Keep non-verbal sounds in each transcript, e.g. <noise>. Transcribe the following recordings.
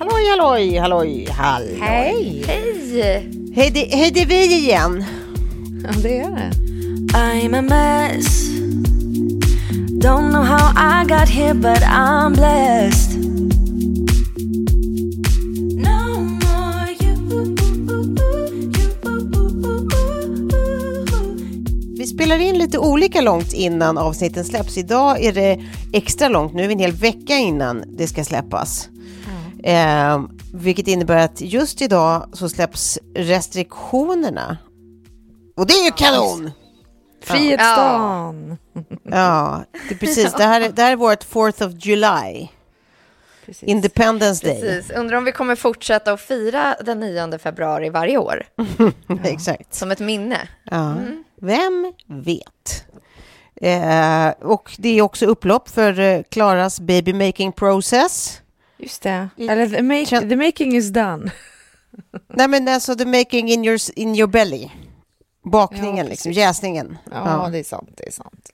Halloj, halloj, halloj, halloj. Hej! Hej! Hej, det, hej, det är vi igen. Ja, det är det. I'm a mess. Don't know how I got here, but I'm blessed. No more you. Vi spelar in lite olika långt innan avsnitten släpps. Idag är det extra långt, nu är vi en hel vecka innan det ska släppas. Eh, vilket innebär att just idag så släpps restriktionerna. Och det är ju kanon! Frihetsdagen! Ja, det är precis. Det här, är- det här är vårt 4th of July. Precis. Independence Day. Precis. Undrar om vi kommer fortsätta att fira den 9 februari varje år, <laughs> Exakt. som ett minne. Ja. Vem vet? Eh, och det är också upplopp för eh, Klaras baby making process. Just det. Eller the, make, the making is done. <laughs> Nej men alltså the making in your, in your belly. Bakningen Ja, liksom, jäsningen. Ja, det är sant. Det är sant.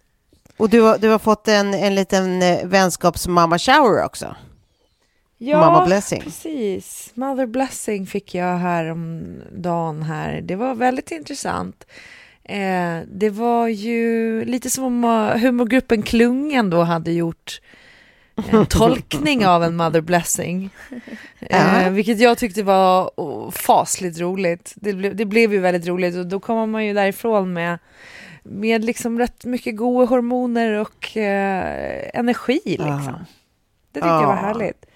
Och du har, du har fått en, en liten eh, vänskapsmamma shower också. Ja, Mamma blessing. precis. Mother blessing fick jag här om dagen här. Det var väldigt intressant. Eh, det var ju lite som om eh, humorgruppen Klungan då hade gjort en <laughs> tolkning av en mother blessing. <laughs> Eh, vilket jag tyckte var oh, fasligt roligt. Det, blev- det blev ju väldigt roligt och då kommer man ju därifrån med, med liksom rätt mycket goda hormoner och eh, energi liksom. Det tyckte jag var härligt.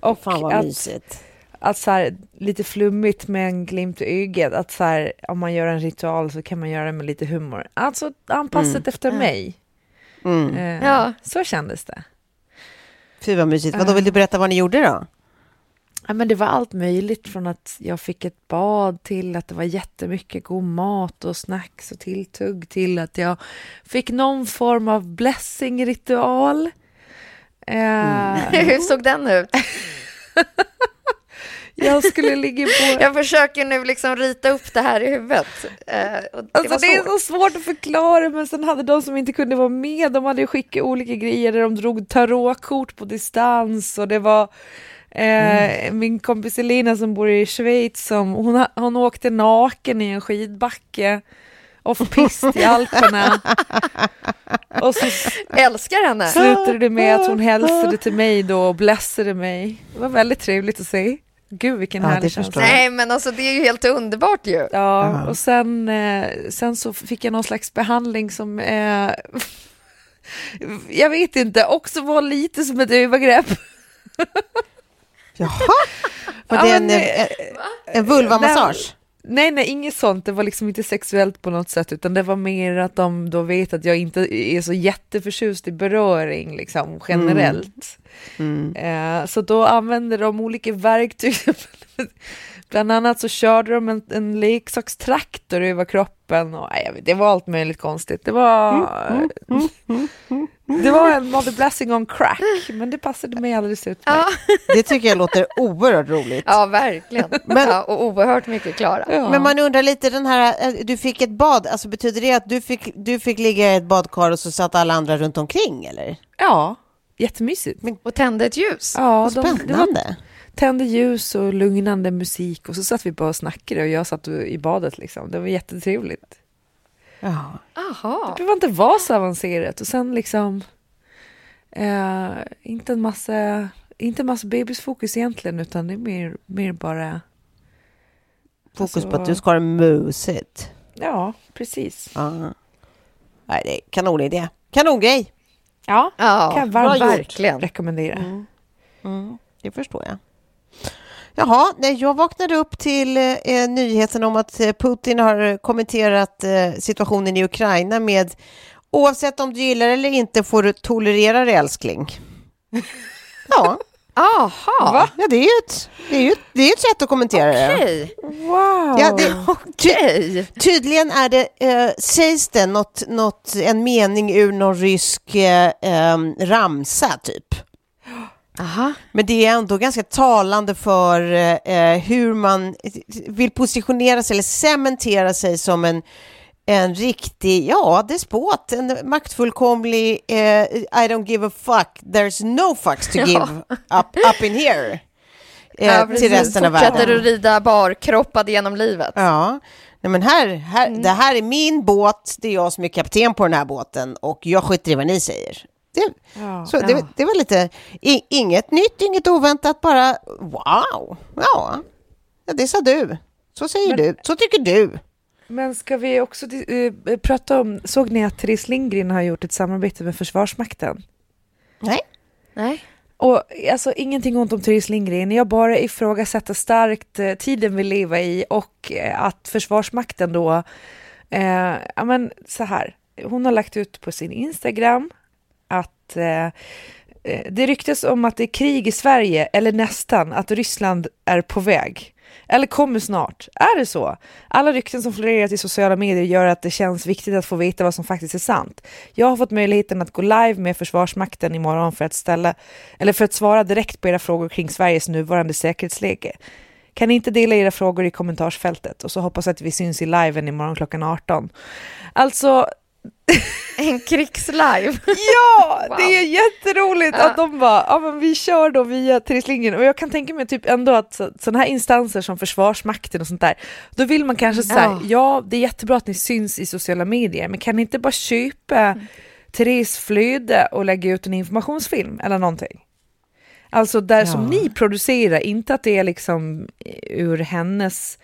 Och Fan vad att, mysigt. att så här, lite flummigt med en glimt i ögat, att så här, om man gör en ritual så kan man göra det med lite humor. Alltså anpassat efter mig. Mm. Eh, Ja. Så kändes det. Fy vad mysigt. Vadå, vill du berätta vad ni gjorde då? Ja, men det var allt möjligt från att jag fick ett bad till att det var jättemycket god mat och snacks och tilltugg till att jag fick någon form av blessing-ritual. Eh, <laughs> Hur såg den ut? <laughs> jag skulle ligga på... <laughs> Jag försöker nu liksom rita upp det här i huvudet. Eh, det Alltså det är så svårt att förklara men sen hade de som inte kunde vara med, de hade skickat olika grejer där de drog tarotkort på distans och det var eh, min kompis Elina som bor i Schweiz som hon, hon åkte naken i en skidbacke off-pist i Alperna. <laughs> och så Älskar henne. slutade det med att hon <laughs> hälsade till mig då och blessade mig. Det var väldigt trevligt att se. Gud vilken Ja, det härlig känsla. Nej, men alltså det är ju helt underbart ju. Ja, Ja. och sen, eh, sen så fick jag någon slags behandling som eh, <laughs> jag vet inte, också var lite som ett övergrepp. Jaha? <laughs> Var Ja, det en, men, en, en vulvamassage? Nej, nej, inget sånt. Det var liksom inte sexuellt på något sätt, utan det var mer att de då vet att jag inte är så jätteförtjust i beröring liksom generellt. Mm. Eh, så då använder de olika verktyg. <laughs> Bland annat så körde de en, en leksakstraktor över kroppen och nej, jag vet, det var allt möjligt konstigt. Det var, det var en Mother Blessing on crack, men det passade mig alldeles utmärkt. Ja, <laughs> Det tycker jag låter oerhört roligt. ja verkligen. Men- ja, och oerhört mycket Klara. Ja. Men man undrar lite, den här, eh, du fick ett bad, alltså betyder det att du fick, du fick ligga i ett badkar och så satt alla andra runt omkring eller? ja, jättemysigt. Och tände ett ljus. Ja, Vad de, det var spännande. Tände ljus och lugnande musik och så satt vi bara och snackade och jag satt i badet liksom. Det var jättetrevligt. Ja. Aha. Det behöver inte vara så avancerat och sen liksom eh, inte en massa inte en massa bebisfokus egentligen utan det är mer, mer bara Fokus Alltså- på att du ska ha det mysigt. ja, precis. Ja. Nej, det är kanonidé. Kanongrej. Ja, Ja, kan jag varmt verkligen. rekommendera. Mm, det förstår jag. Jaha, nej, jag vaknade upp till eh, nyheten om att eh, Putin har kommenterat eh, situationen i Ukraina med oavsett om du gillar eller inte får du tolerera det älskling. <laughs> Ja, Aha, ja det är ju ett, det är ju, det är ett sätt att kommentera det. okej. Wow! Ja, det <laughs> ty, tydligen är det, eh, sägs det något, något, en mening ur någon rysk eh, em, ramsa typ. Aha. Men det är ändå ganska talande för eh, hur man vill positionera sig eller cementera sig som en, en riktig, ja, despot, en maktfullkomlig eh, I don't give a fuck, there's no fucks to <laughs> give up, up in here. <laughs> Eh, Ja, till precis. resten av Fortsätter världen. att rida barkroppad genom livet. Ja, Nej, men här, här, det här är min båt, det är jag som är kapten på den här båten och jag skiter i vad ni säger. Det, Ja, så det, ja. det var lite, i, inget nytt, inget oväntat, bara wow, ja, ja det sa du, så säger Men- du, så tycker du. Men ska vi också eh, prata om, såg ni att Therese Lindgren har gjort ett samarbete med Försvarsmakten? Nej, Nej. Och alltså ingenting ont om Therese Lindgren, jag bara ifrågasätter starkt eh, tiden vi lever i och eh, att Försvarsmakten då, eh, ja men så här, hon har lagt ut på sin Instagram att eh, eh, det ryktas om att det är krig i Sverige, eller nästan, att Ryssland är på väg. Eller kommer snart. Är det så? Alla rykten som florerat i sociala medier gör att det känns viktigt att få veta vad som faktiskt är sant. Jag har fått möjligheten att gå live med Försvarsmakten imorgon för att ställa, eller för att svara direkt på era frågor kring Sveriges nuvarande säkerhetsläge. Kan ni inte dela era frågor i kommentarsfältet? Och så hoppas jag att vi syns i liven imorgon klockan 18. Alltså, en krigslive. Ja, <laughs> Wow. det är jätteroligt Ja. att de bara, ja men vi kör då via Therese Lindgren och jag kan tänka mig typ ändå att så, sådana här instanser som Försvarsmakten och sånt där, då vill man kanske säga, Ja. ja det är jättebra att ni syns i sociala medier, men kan ni inte bara köpa Therese flöde och lägga ut en informationsfilm eller någonting? Alltså där som Ja. ni producerar, inte att det är liksom ur hennes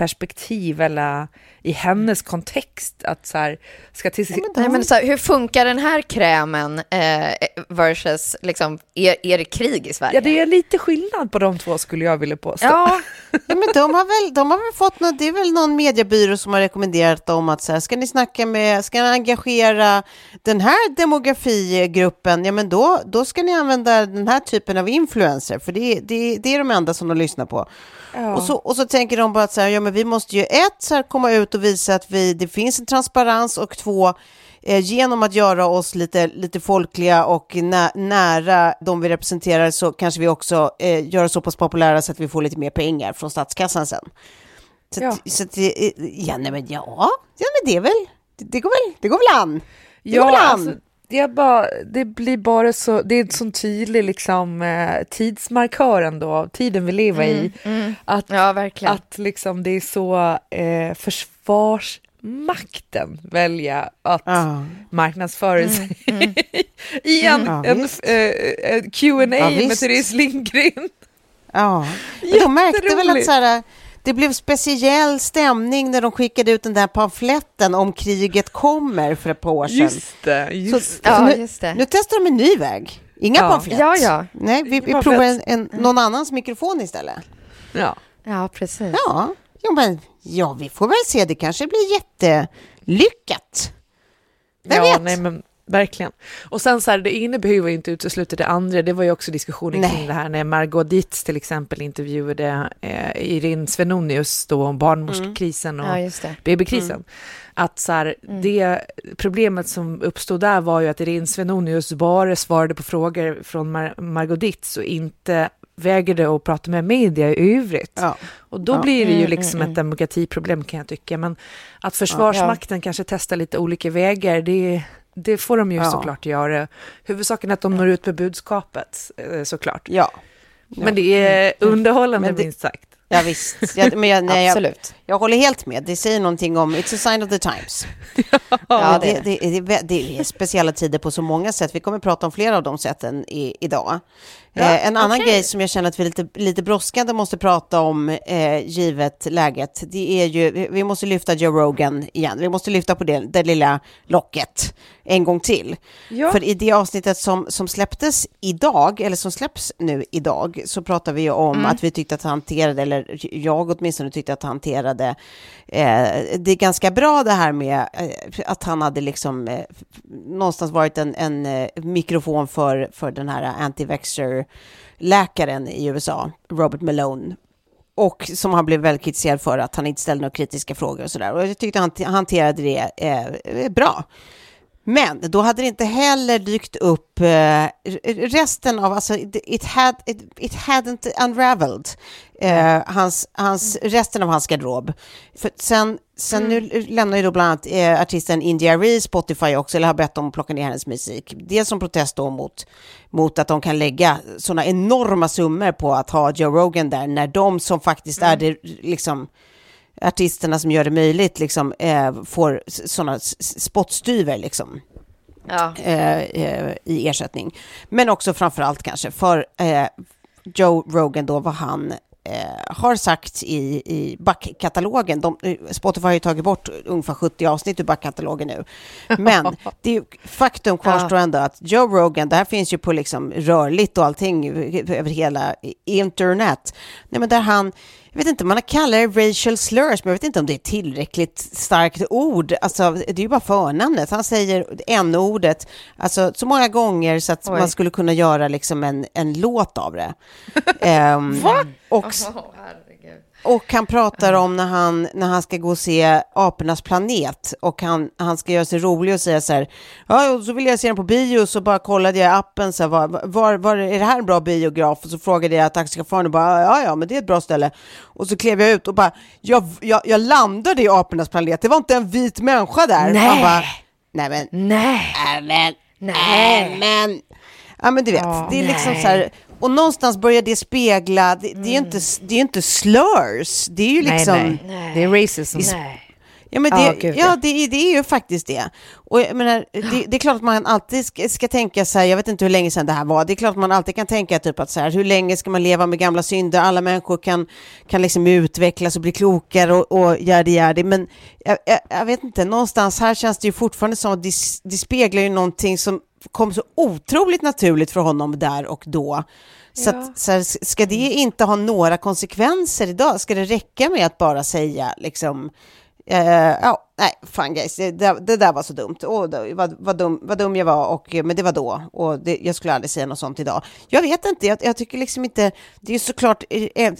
perspektiv eller i hennes kontext att så här, ska till Nej, men så här, hur funkar den här krämen eh, versus, liksom, är, är det krig i Sverige? Ja, det är lite skillnad på de två skulle jag vilja påstå. Ja, <laughs> ja, men de har väl, de har väl fått något, det är väl någon mediebyrå som har rekommenderat dem att så här, ska ni snacka med, ska ni engagera den här demografigruppen, ja men då, då ska ni använda den här typen av influencer, för det, det, det är de enda som de lyssnar på. Ja. Och, så, och så tänker de bara att så här, ja, men vi måste ju ett, så här, komma ut och visa att vi, det finns en transparens och två, eh, genom att göra oss lite, lite folkliga och nä, nära de vi representerar så kanske vi också eh, gör oss så pass populära så att vi får lite mer pengar från statskassan sen. Så, Ja. att, så att, eh, ja, nej, men ja, ja, men det är väl, det, det går väl, det går väl an. Det går väl Ja, an. alltså, det, är bara, det blir bara så, det är en sån tydlig liksom, eh, tidsmarkör ändå av tiden vi lever i. Att, ja verkligen. att liksom det är så eh, försvarsmakten välja att Ja. marknadsföra sig <laughs> i en, Ja, en eh, eh, Q&A Ja, med. Therese Lindgren. Ja, <laughs> men de märkte väl att så här, det blev speciell stämning när de skickade ut den där pamfletten om kriget kommer för ett par år sedan. Just det, Så, just Ja, så nu, just det. nu testar de en ny väg. Inga Ja. pamflett. Ja, ja. Nej, vi, vi provar en, en, någon annans mikrofon istället. ja. Ja, precis. Ja, jo, men, ja, vi får väl se. Det kanske blir jättelyckat. Vem ja, vet? Nej, men verkligen. Och sen så här, det ena behöver ju inte utesluta det andra. Det var ju också diskussionen Nej. kring det här när Margot Dietz till exempel intervjuade eh, Irin Svenonius då om barnmorskekrisen och Ja. BB-krisen. Att så här, det problemet som uppstod där var ju att Irin Svenonius bara svarade på frågor från Mar- Margot Dietz och inte vägrade att prata med media i övrigt. Ja. Och då Ja. blir det ju Mm, liksom mm, ett demokratiproblem kan jag tycka. Men att Försvarsmakten kanske testar lite olika vägar, det, det får de ju Ja. såklart göra. Huvudsaken är att de når ut med budskapet, eh, såklart. Ja. Men det är underhållande Men det- minst sagt. Ja, visst. Jag, men jag, nej, jag, Absolut. jag håller helt med. Det säger någonting om, it's a sign of the times. <laughs> Ja, det, det, det, det, det, det är speciella tider på så många sätt. Vi kommer att prata om flera av de sätten i, idag. Eh, en annan okej. grej som jag känner att vi lite, lite brådskande måste prata om, eh, givet läget, det är ju, vi- vi måste lyfta Joe Rogan igen. Vi måste lyfta på det, det lilla locket en gång till. Ja. För i det avsnittet som, som släpptes idag, eller som släpps nu idag, så pratar vi ju om att vi tyckte att han hanterade, eller jag åtminstone tyckte att han hanterade eh, det är ganska bra det här med eh, att han hade liksom eh, någonstans varit en, en eh, mikrofon för, för den här läkaren i USA, Robert Malone. Och som han blev väldigt kritiserad för att han inte ställde några kritiska frågor och sådär. Och jag tyckte han han hanterade det eh, bra. Men då hade det inte heller dykt upp eh, resten av, alltså it, had, it, it hadn't unraveled, eh, hans, hans, resten av hans garderob. För sen, sen nu lämnar ju då bland annat eh, artisten India Ree Spotify också, eller har bett dem att plocka ner hennes musik. Dels som protest då mot, mot att de kan lägga sådana enorma summor på att ha Joe Rogan där, när de som faktiskt är det, liksom, artisterna som gör det möjligt liksom, eh, får sådana spottstyver liksom, ja. eh, eh, i ersättning. Men också framförallt kanske för eh, Joe Rogan då, vad han eh, har sagt i, i backkatalogen. De, eh, Spotify har ju tagit bort ungefär 70 avsnitt ur backkatalogen nu. Men <laughs> det är, faktum kvarstår ändå att Joe Rogan, det här finns ju på liksom rörligt och allting över hela internet. Nej, men där han, jag vet inte, man har kallat det racial slurs, men jag vet inte om det är tillräckligt starkt ord. Alltså, det är ju bara förnamnet. Han säger n-ordet alltså, så många gånger så att Oj. man skulle kunna göra liksom en, en låt av det. <laughs> Ehm, och, herregud. Och han pratar om när han, när han ska gå och se Apornas planet och han, han ska göra sig rolig och säga så här, ja, och så vill jag se den på bio, så bara kollade jag i appen, så här, var, var, var, är det här en bra biograf? Och så frågade jag taxichauffören och bara, ja, ja, men det är ett bra ställe. Och så klev jag ut och bara, jag, jag, jag landade i Apornas planet, det var inte en vit människa där. Nej. Bara, nej men, Nej. nej men, Nej. nej men. Ja men du vet, det är liksom så här, och någonstans börjar det spegla, det, det är ju inte, det är ju inte slurs, det är ju liksom... nej, nej. Det är racism. Nej. Ja, men Ja, det, gud, ja, ja. det, är- det är ju faktiskt det. Och jag menar, det, det är klart att man alltid ska, ska tänka så här, jag vet inte hur länge sedan det här var, det är klart att man alltid kan tänka typ att så här, hur länge ska man leva med gamla synder, alla människor kan, kan liksom utvecklas och bli klokare och, och yadi yadi, men jag, jag, jag vet inte, någonstans här känns det ju fortfarande som att det, det speglar ju någonting som kom så otroligt naturligt för honom där och då. Så, att, så här, ska det inte ha några konsekvenser idag? Ska det räcka med att bara säga liksom ja, nej, fan guys, det, det, det där var så dumt. Det, vad, vad, dum, vad dum jag var, och, men det var då. Och det, jag skulle aldrig säga något sånt idag. Jag vet inte, jag, jag tycker liksom inte... Det är såklart eh, eh,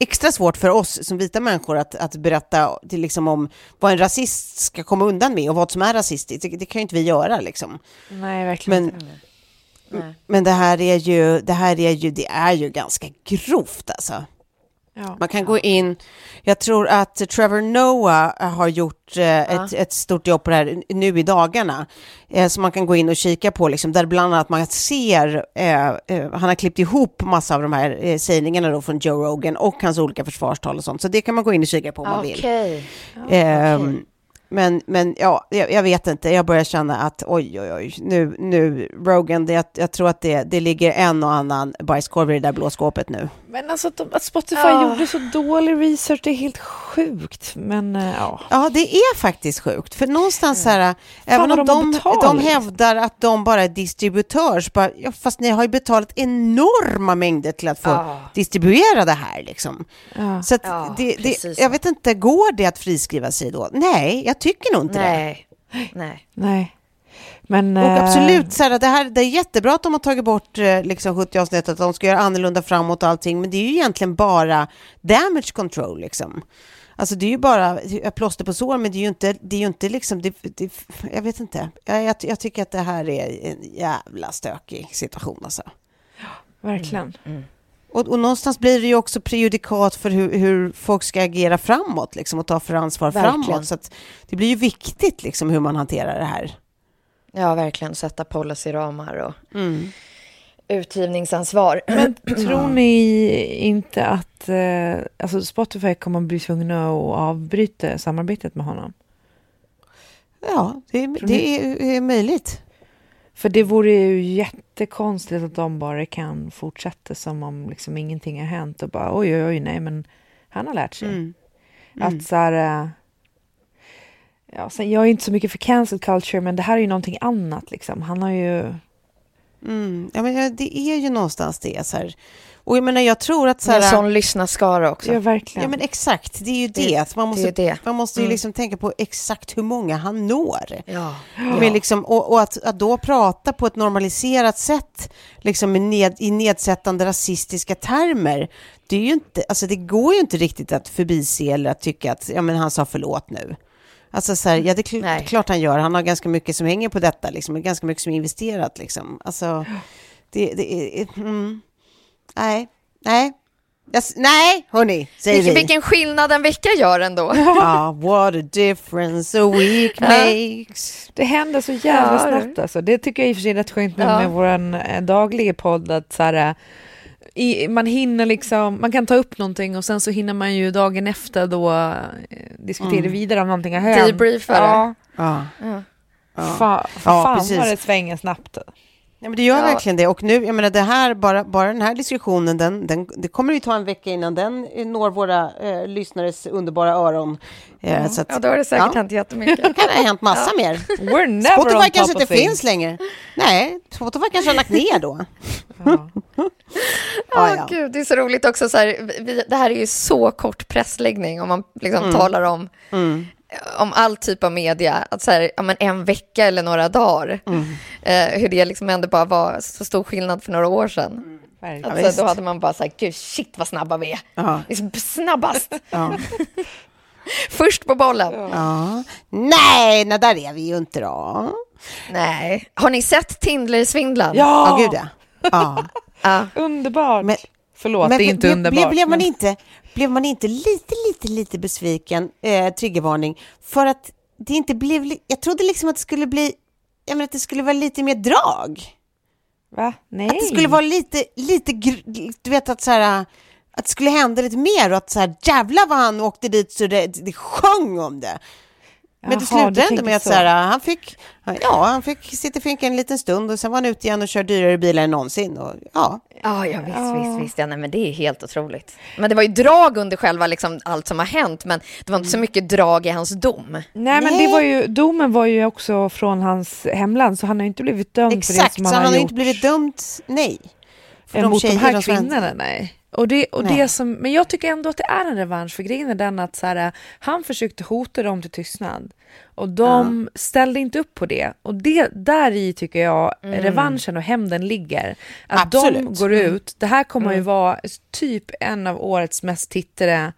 extra svårt för oss som vita människor att, att berätta till, liksom, om vad en rasist ska komma undan med och vad som är rasistiskt. Det, det kan ju inte vi göra liksom. Nej, verkligen Men, inte. men det här är ju, det här är ju, det är ju ganska grovt alltså. Ja. Man kan gå in, jag tror att Trevor Noah har gjort eh, ett, ett stort jobb på det här nu i dagarna, eh, som man kan gå in och kika på, liksom, där bland annat man ser, eh, eh, han har klippt ihop massa av de här eh, sägningarna då från Joe Rogan och hans olika försvarstal och sånt, så det kan man gå in och kika på om man vill. Okej. Men, men ja, jag, jag vet inte, jag börjar känna att oj, oj, oj, nu, nu Rogan, det, jag, jag tror att det, det ligger en och annan bajskorv i det där blå skåpet nu. Men alltså att, de, att Spotify Ja. gjorde så dålig research, det är helt sjukt. Men eh, ja. Ja, det är faktiskt sjukt, för någonstans så här, även vad om de de, hävdar att de bara är distributörs, bara, ja, fast ni har ju betalat enorma mängder till att få Ja. distribuera det här liksom. Ja. Så att Ja, det, det, jag vet inte, går det att friskriva sig då? Nej, jag tycker nog inte det. Nej. Nej. Nej. Men, Och eh, absolut, så här, det, här, det är jättebra att de har tagit bort eh, liksom 70 avsnitt, att de ska göra annorlunda framåt och allting, men det är ju egentligen bara damage control liksom. Alltså det är ju bara ett plåster på sår, men det är ju inte, det är ju inte liksom, det, det, jag vet inte. Jag, jag, jag tycker att det här är en jävla stökig situation alltså. Verkligen. Och, och någonstans blir det ju också prejudikat för hur, hur folk ska agera framåt liksom, och ta för ansvar Verkligen. framåt. Så att det blir ju viktigt liksom, hur man hanterar det här. Ja, verkligen sätta policyramar och Mm. utgivningsansvar. <clears throat> Men tror ni inte att eh, alltså Spotify kommer att bli tvungna att avbryta samarbetet med honom? Ja, det, är- det är, är möjligt. För det vore ju jättekonstigt att de bara kan fortsätta som om liksom ingenting har hänt och bara oj, oj, oj, nej, men han har lärt sig. Mm. Att så här, eh, ja, sen, jag är inte så mycket för cancel culture, men det här är ju någonting annat liksom. Han har ju, Mm. Ja, men det är ju någonstans det. Så här. Och jag menar, jag tror att så en här, sån lyssnarskara också. ja verkligen. Ja, men exakt. Det är ju det. Det- man det måste, är det. Man måste ju Mm. liksom tänka på exakt hur många han når. Ja. Men liksom, och och att, att då prata på ett normaliserat sätt, liksom i, ned, i nedsättande rasistiska termer, det, är ju inte, alltså det går ju inte riktigt att förbise eller att tycka att ja, men han sa förlåt nu. Alltså så här, ja, det är kl- Nej. klart han gör. Han har ganska mycket som hänger på detta, liksom, och ganska mycket som är investerat. Liksom. Alltså, det, det är... Mm, nej, nej. Jag s- nej, hörni, säger Vilken, vi. vilken skillnad en vecka gör ändå. <laughs> Ja, what a difference a week makes. Det händer så jävla Ja, snabbt alltså. Det tycker jag i och för sig är rätt skönt med, Ja. med vår dagliga podd. Att så här, eh, i, man hinner liksom, man kan ta upp någonting och sen så hinner man ju dagen efter då eh, diskutera Mm. vidare om någonting har hänt. Debriefa. Ja, Ja. Ja. Ja. fa, Ja, fan precis. vad det svänger snabbt. Ja, men det gör Ja. verkligen det. Och nu, jag menar det här, bara, bara den här diskussionen, den, den, det kommer ju ta en vecka innan den eh, når våra eh, lyssnares underbara öron. Eh, så att, Ja, då har det säkert Ja. hänt jättemycket. <laughs> kan det ha hänt massa mer. We're never Spotify kanske inte things. finns längre. Nej, Spotify kanske har lagt ner då. <laughs> Ja. Ja, ja. gud, det är så roligt också. Så här, vi, det här är ju så kort pressläggning om man liksom talar om, Mm. Om all typ av media. Att så här, ja, men en vecka eller några dagar. Mm. Eh, hur det liksom ändå bara var så stor skillnad för några år sedan. Verkligen. Alltså, visst. då hade man bara sagt, gud shit vad snabba vi är. Ja. Vi är snabbast. <laughs> Ja. <laughs> Först på bollen. ja. Nej, nej, där är vi ju inte då. Nej. Har ni sett Tindler-svindlaren? Ja, Ja, gud ja. ja. <laughs> Ja. underbart. Men- Förlåt, Men det är inte blev, underbart. Blev, blev, man men- inte, blev man inte lite, lite, lite besviken, eh, triggervarning, för att det inte blev... Jag trodde liksom att det skulle bli... Jag menar att det skulle vara lite mer drag. Va? Nej. Att det skulle vara lite, lite... Du vet att så här... Att det skulle hända lite mer och att så här, jävlar vad han åkte dit så det, det sjöng om det. Men det slutade ändå med att så. så här, han fick, ja, han fick sitta i finkan en liten stund och sen var han ute igen och kör dyrare bilar än någonsin. Och, ja, Ja, ja visst, visst, visst. Ja, nej, men det är helt otroligt. Men det var ju drag under själva liksom, allt som har hänt, men det var inte så mycket drag i hans dom. Nej, men det var ju, domen var ju också från hans hemland, så han har ju inte blivit dömd för det exakt. som Så han, han har har gjort. inte blivit dömt, nej. För eh, mot de här har- kvinnorna, nej. Och det, och Nej. det som, men jag tycker ändå att det är en revansch, för grejen är den att så här, han försökte hota dem till tystnad. Och de ställde inte upp på det. Och det, där i tycker jag revanschen och hämnden ligger. Att de Absolut. Mm. går ut, det här kommer ju vara typ en av årets mest tittade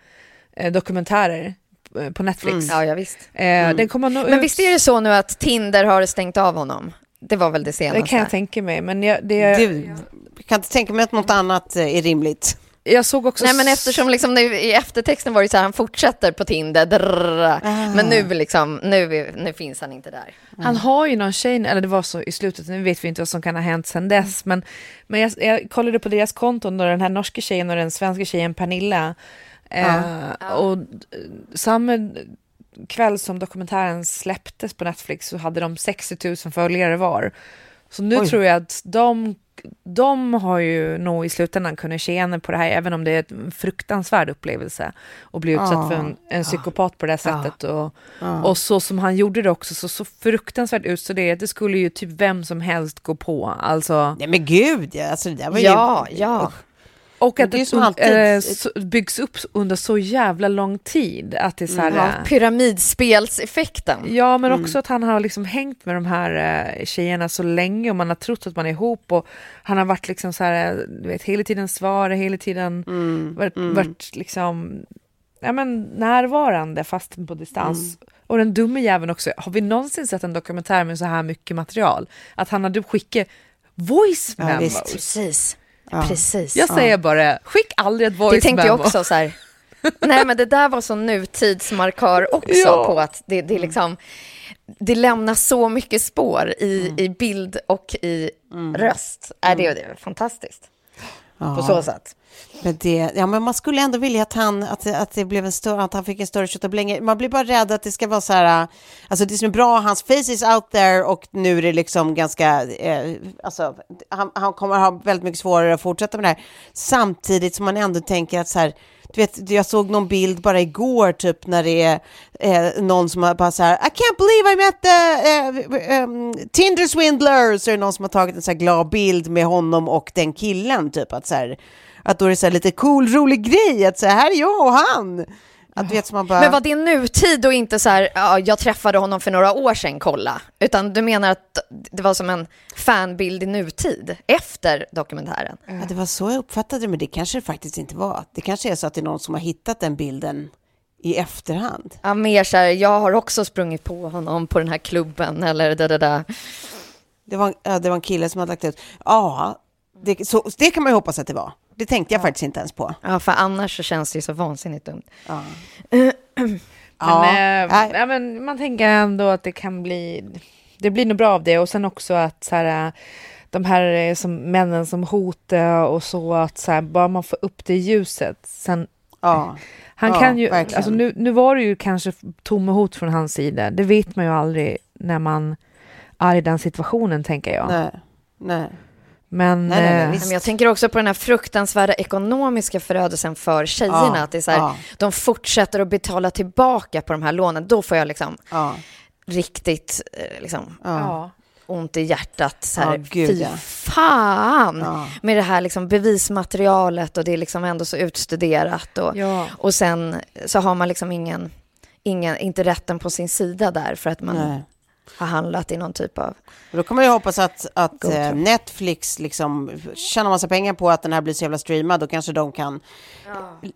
eh, dokumentärer eh, på Netflix. Ja, ja visst. Eh, Den kommer nå Men ut, visst är det så nu att Tinder har stängt av honom? Det var väl det senaste? det kan jag tänka mig. Men jag, det, Du, jag kan inte tänka mig att något annat eh, är rimligt. jag såg också... Nej, men eftersom liksom nu, i eftertexten var det så här, han fortsätter på Tinder, drrrr, men nu, liksom, nu, nu finns han inte där. Han har ju någon tjej, eller det var så i slutet, nu vet vi inte vad som kan ha hänt sedan dess, men, men jag, jag kollade på deras konton, och den här norska tjejen och den svenska tjejen Pernilla, eh, och eh, samma kväll som dokumentären släpptes på Netflix så hade de 60 000 följare var. Så nu Oj. tror jag att de, de har ju nog i slutändan kunnat tjäna på det här, även om det är en fruktansvärd upplevelse att bli utsatt Ja. för en, en psykopat på det här Ja. sättet. Och, Ja. och så som han gjorde det också, så, så fruktansvärt utstuderat, det skulle ju typ vem som helst gå på. Alltså, Nej men gud, alltså det där var ju... Ja, ja. Och att det det, alltid- eh, byggs upp under så jävla lång tid. Att det är så här, Ja, eh, pyramidspelseffekten. Ja, men Mm. också att han har liksom hängt med de här eh, tjejerna så länge och man har trott att man är ihop och han har varit liksom så här, du vet, hela tiden svara, hela tiden Mm, varit, varit liksom ja, men närvarande fast på distans. Mm. Och den dumme jäveln också, har vi någonsin sett en dokumentär med så här mycket material? Att han hade skickat voice Ja, memos. visst. Precis. Ja. Precis. Jag säger bara, skick aldrig ett voice Det tänkte jag också så här. Nej, men det där var så nutidsmarkör också <laughs> Ja. på att det, det liksom det lämnar så mycket spår i, i bild och i röst. Är det, det är fantastiskt på så sätt. Men, det, ja, men man skulle ändå vilja att han, att, att, det blev en större, att han fick en större köttablänger. Man blir bara rädd att det ska vara så här, alltså det som är bra, hans face is out there och nu är det liksom ganska, eh, alltså han, han kommer ha väldigt mycket svårare att fortsätta med det här. Samtidigt som man ändå tänker att så här, du vet, jag såg någon bild bara igår typ när det är eh, någon som har bara så här, I can't believe I met the uh, um, Tinder swindler, så är det någon som har tagit en så här glad bild med honom och den killen typ att så här, att då är det så här lite cool, rolig grej att så här, här är jag och han. Att vet man bara... Men var det nutid och inte så här, ja, jag träffade honom för några år sedan, kolla? Utan du menar att det var som en fanbild i nutid, efter dokumentären? Ja, det var så jag uppfattade det, men det kanske det faktiskt inte var. Det kanske är så att det är någon som har hittat den bilden i efterhand. Ja, mer så här, jag har också sprungit på honom på den här klubben eller det, det där. Det var, ja, det var en kille som hade lagt ut. Ja, det, så, det kan man ju hoppas att det var. Det tänkte jag faktiskt inte ens på. Ja, för annars så känns det ju så vansinnigt dumt. Ja. <clears throat> Men, Ja, eh, nej. ja, men man tänker ändå att det kan bli, det blir nog bra av det och sen också att så här, eh, de här eh, som, männen som hotar och så att så här, bara man får upp det i ljuset. Sen, Ja. <laughs> han Ja, kan ju, verkligen. alltså nu, nu var det ju kanske tomma hot från hans sida, det vet man ju aldrig när man är i den situationen tänker jag. Nej. Nej. Men, Nej, nej, nej, eh, visst. Men jag tänker också på den här fruktansvärda ekonomiska förödelsen för tjejerna. Ja, att det är så här, ja. De fortsätter att betala tillbaka på de här lånen. Då får jag liksom Ja. riktigt eh, liksom, ont i hjärtat. Så här, Ja, gud, fy ja. fan! Ja. Med det här liksom bevismaterialet och det är liksom ändå så utstuderat. Och, Ja. och sen så har man liksom ingen, ingen, inte rätten på sin sida där för att man Nej. Har handlat i någon typ av... Och Då kan man ju hoppas att, att eh. Netflix liksom tjänar massa pengar på att den här blir så jävla streamad. Då kanske de kan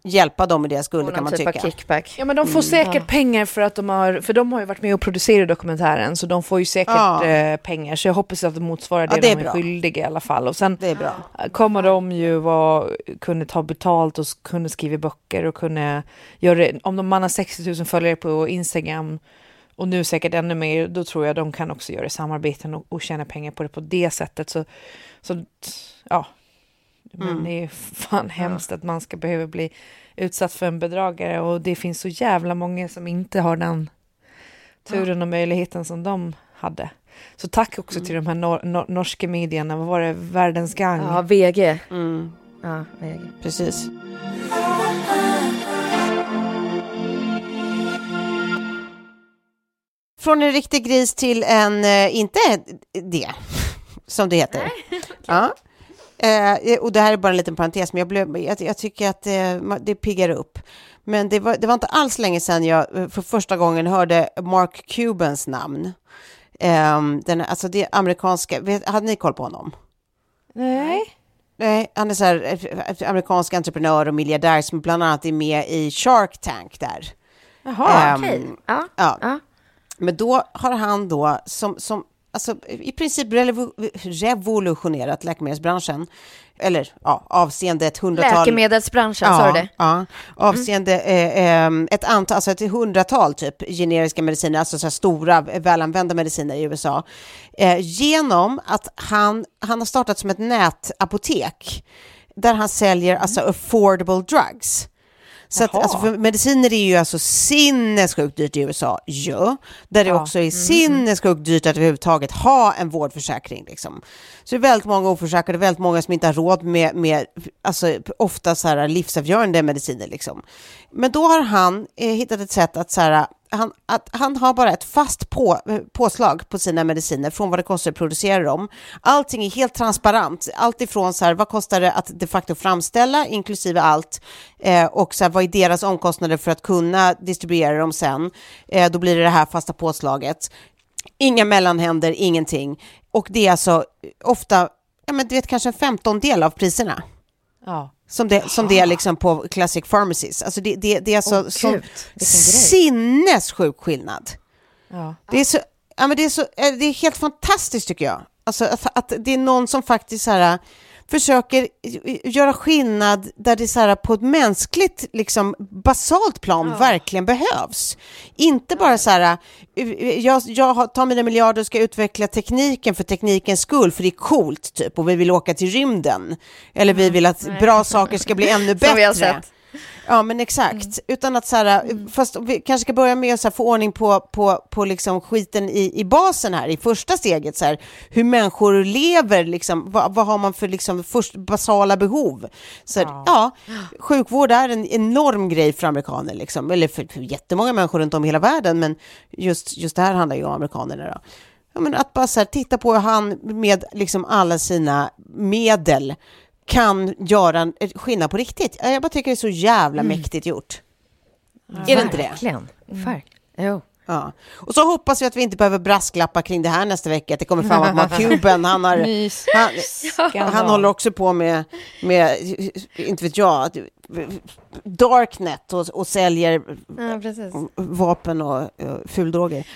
hjälpa dem i deras skull, någon kan man typ tycka. av kickback. Ja men de får säkert pengar för att de har, för de har ju varit med och producerat dokumentären så de får ju säkert Ja. eh, pengar så jag hoppas att det motsvarar det, Ja, det är de är bra. skyldiga i alla fall. Och sen Det är bra. kommer de ju vara, kunna ta betalt och kunna skriva böcker och kunna göra. Om de, man har 60 000 följare på Instagram och nu säkert ännu mer, då tror jag de kan också göra samarbeten och, och tjäna pengar på det på det sättet. Så, så ja, men Mm. det är fan hemskt att man ska behöva bli utsatt för en bedragare och det finns så jävla många som inte har den turen och möjligheten som de hade. Så tack också Mm. till de här nor- nor- norska medierna, vad var det, Världens Gang? Ja, VG. Mm, Ja, VG. precis. Från en riktig gris till en, eh, inte det, som det heter. <laughs> Ja. Eh, och det här är bara en liten parentes, men jag, blev, jag, jag tycker att eh, ma- det piggar upp. Men det var, det var inte alls länge sedan jag eh, för första gången hörde Mark Cubans namn. Um, den, alltså det amerikanska, vet, hade ni koll på honom? Nej. Nej, han är så här, eh, amerikansk entreprenör och miljardär som bland annat är med i Shark Tank där. Jaha. Ehm, Okej. Ja. Ja. Ja. Men då har han då som, som alltså, i princip revo- revolutionerat läkemedelsbranschen. Eller ja, avseende ett hundratal... Läkemedelsbranschen, sa du det? Ja, avseende eh, ehm, ett antal, alltså ett hundratal typ generiska mediciner, alltså så stora välanvända mediciner i USA. Eh, genom att han, han har startat som ett nätapotek där han säljer alltså affordable drugs. Så att, alltså, för mediciner är ju alltså sinnessjukt dyrt i USA, ju. Där det Ja. också är sinnessjukt dyrt att överhuvudtaget ha en vårdförsäkring. Liksom. Så det är väldigt många oförsäkrade, väldigt många som inte har råd med, med alltså, ofta så här livsavgörande mediciner. Liksom. Men då har han eh, hittat ett sätt att så här, han, att han har bara ett fast på, eh, påslag på sina mediciner från vad det kostar att producera dem. Allting är helt transparent. Allt ifrån så här, vad kostar det att de facto framställa, inklusive allt, eh, och så här, vad är deras omkostnader för att kunna distribuera dem sen. Eh, då blir det det här fasta påslaget. Inga mellanhänder, ingenting. Och det är alltså ofta, ja men du vet kanske en femtondel av priserna. Ja. Som det, som det är liksom på Classic Pharmacies. Alltså det, det, det är alltså vilken grej. sinnessjuk skillnad. Ja. Det är, så, ja, men det, är så, eh, det är helt fantastiskt tycker jag. Alltså att, att det är någon som faktiskt så här, försöker göra skillnad där det så här, på ett mänskligt, liksom, basalt plan verkligen behövs. Inte bara så här, jag, jag har- tar mina miljarder och ska utveckla tekniken för teknikens skull, för det är coolt typ, och vi vill åka till rymden. Eller vi vill att bra saker ska bli ännu <laughs> bättre. Ja, men exakt. Utan att så här, fast vi kanske ska börja med att få ordning på, på, på liksom skiten i, i basen här, i första steget, så här, hur människor lever, liksom, vad, vad har man för liksom, först, basala behov? Så här, ja. sjukvård är en enorm grej för amerikaner, liksom, eller för, för jättemånga människor runt om i hela världen, men just, just det här handlar ju om amerikanerna. Då. Ja, men att bara så här, titta på hur han med liksom alla sina medel kan göra en skillnad på riktigt. Ja, Jag bara tycker det är så jävla mäktigt gjort. Är det inte det? Verkligen. Verkligen. Jo. Ja. Och så hoppas vi att vi inte behöver brasklappa kring det här nästa vecka. Att det kommer fram att Mark Cuban, <laughs> han har... Han, han håller också på med, med inte vet jag, Darknet och, och säljer Ja, vapen och uh, fuldroger.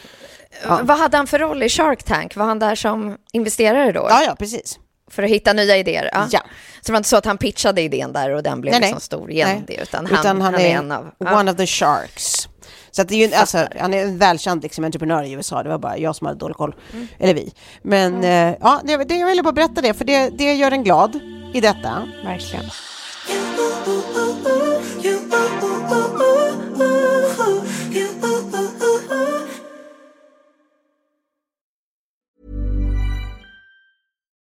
Vad hade han för roll i Shark Tank? Var han där som investerare då? Ja, ja, precis. För att hitta nya idéer? Ja. Ja. Så det var inte så att han pitchade idén där och den blev Nej, nej. liksom stor genom Nej. det, utan han, han, är, en av... one of the sharks. Så att det är ju, alltså, han är en välkänd liksom, entreprenör i USA, det var bara jag som hade dålig koll. Mm. Eller vi. Men eh, ja, det, det, jag ville bara berätta det, för det, det gör en glad i detta. Verkligen.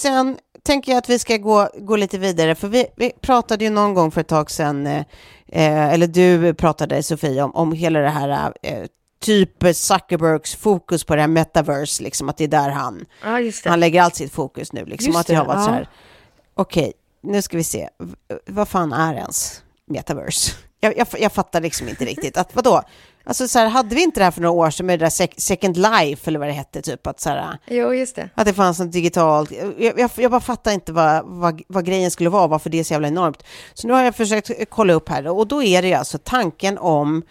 Sen tänker jag att vi ska gå, gå lite vidare, för vi, vi pratade ju någon gång för ett tag sedan, eh, eh, eller du pratade Sofie, om, om hela det här eh, typ Zuckerbergs fokus på det här metaverse, liksom att det är där han, det. han lägger allt sitt fokus nu, liksom att det har varit så ja. här, okej, nu ska vi se, V- vad fan är ens metaverse? Jag, jag, jag fattar liksom inte riktigt, att vadå? Alltså så här, hade vi inte det här för några år sedan med det där sec Second Life, eller vad det hette, typ att så här, Jo, just det. att det fanns något digitalt. Jag, jag, jag bara fattar inte vad, vad, vad grejen skulle vara, varför det är så jävla enormt. Så nu har jag försökt kolla upp här och då är det alltså tanken om,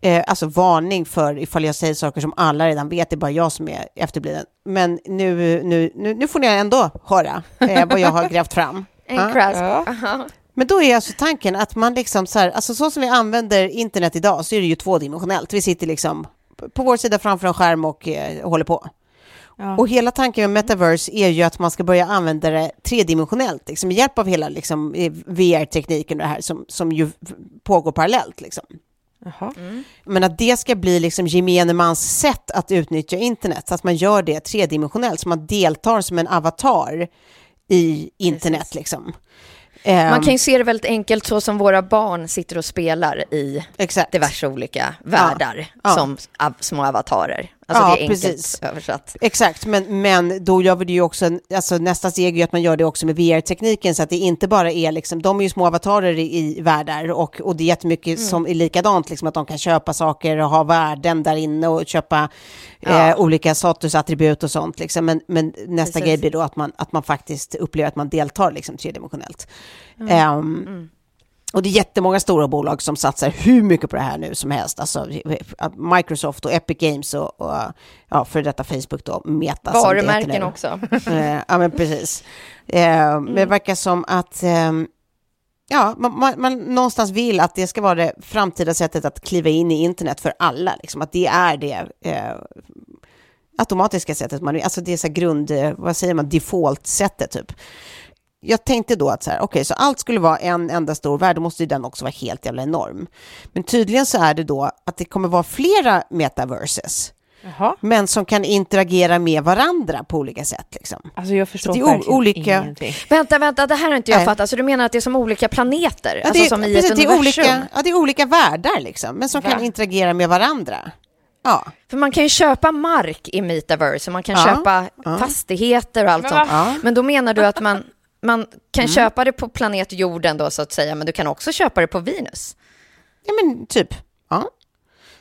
eh, alltså varning för ifall jag säger saker som alla redan vet, det är bara jag som är efterbliven. Men nu, nu, nu, nu får ni ändå höra eh, vad jag har grävt fram. <laughs> En Ja. crash. Ja. Men då är alltså tanken att man liksom så här, alltså så som vi använder internet idag så är det ju tvådimensionellt. Vi sitter liksom på vår sida framför en skärm och eh, håller på. Ja. Och hela tanken med metaverse är ju att man ska börja använda det tredimensionellt, liksom, med hjälp av hela liksom, VR-tekniken och det här som, som ju pågår parallellt. Liksom. Jaha. Men att det ska bli liksom gemene mans sätt att utnyttja internet, så att man gör det tredimensionellt, så man deltar som en avatar i internet. Liksom. Man Ehm, kan ju se det väldigt enkelt så som våra barn sitter och spelar i Exakt. diverse olika världar Ja. som av, små avatarer. Alltså Ja, det är enkelt precis. översatt. Exakt, men, men då gör vi det ju också, alltså nästa steg är att man gör det också med VR-tekniken så att det inte bara är liksom, de är ju små avatarer i, i världar och, och det är jättemycket Mm. som är likadant, liksom att de kan köpa saker och ha värden där inne och köpa Ja. eh, olika statusattribut och sånt liksom. Men, men nästa Precis. grej blir då att man, att man faktiskt upplever att man deltar liksom tredimensionellt. Mm. Ehm, och det är jättemånga stora bolag som satsar hur mycket på det här nu som helst. Alltså Microsoft och Epic Games och, och ja, för detta Facebook då, Meta. Varumärken också. Eh, ja, men precis. Eh, Men det verkar som att ehm, ja, man, man, man någonstans vill att det ska vara det framtida sättet att kliva in i internet för alla. Liksom, att det är det eh, automatiska sättet. Man, alltså det är så grund, eh, vad säger man, default-sättet typ. Jag tänkte då att så här, okej, så allt skulle vara en enda stor värld, då måste ju den också vara helt jävla enorm. Men tydligen så är det då att det kommer vara flera metaverses, Jaha. men som kan interagera med varandra på olika sätt. Liksom. Alltså jag förstår Så det är olika- ingenting. Vänta, vänta, det här har inte jag Nej. fattat. Så du menar att det är som olika planeter? Ja, alltså det, som i precis, ett det, universum? olika, ja, det är olika världar, liksom, men som kan Va? interagera med varandra. Ja, För man kan ju köpa mark i metaverse och man kan Ja, köpa ja. fastigheter och allt Men sånt. Men då menar du att man, man kan Mm. köpa det på planet jorden då så att säga, men du kan också köpa det på Venus. ja men typ. Ja.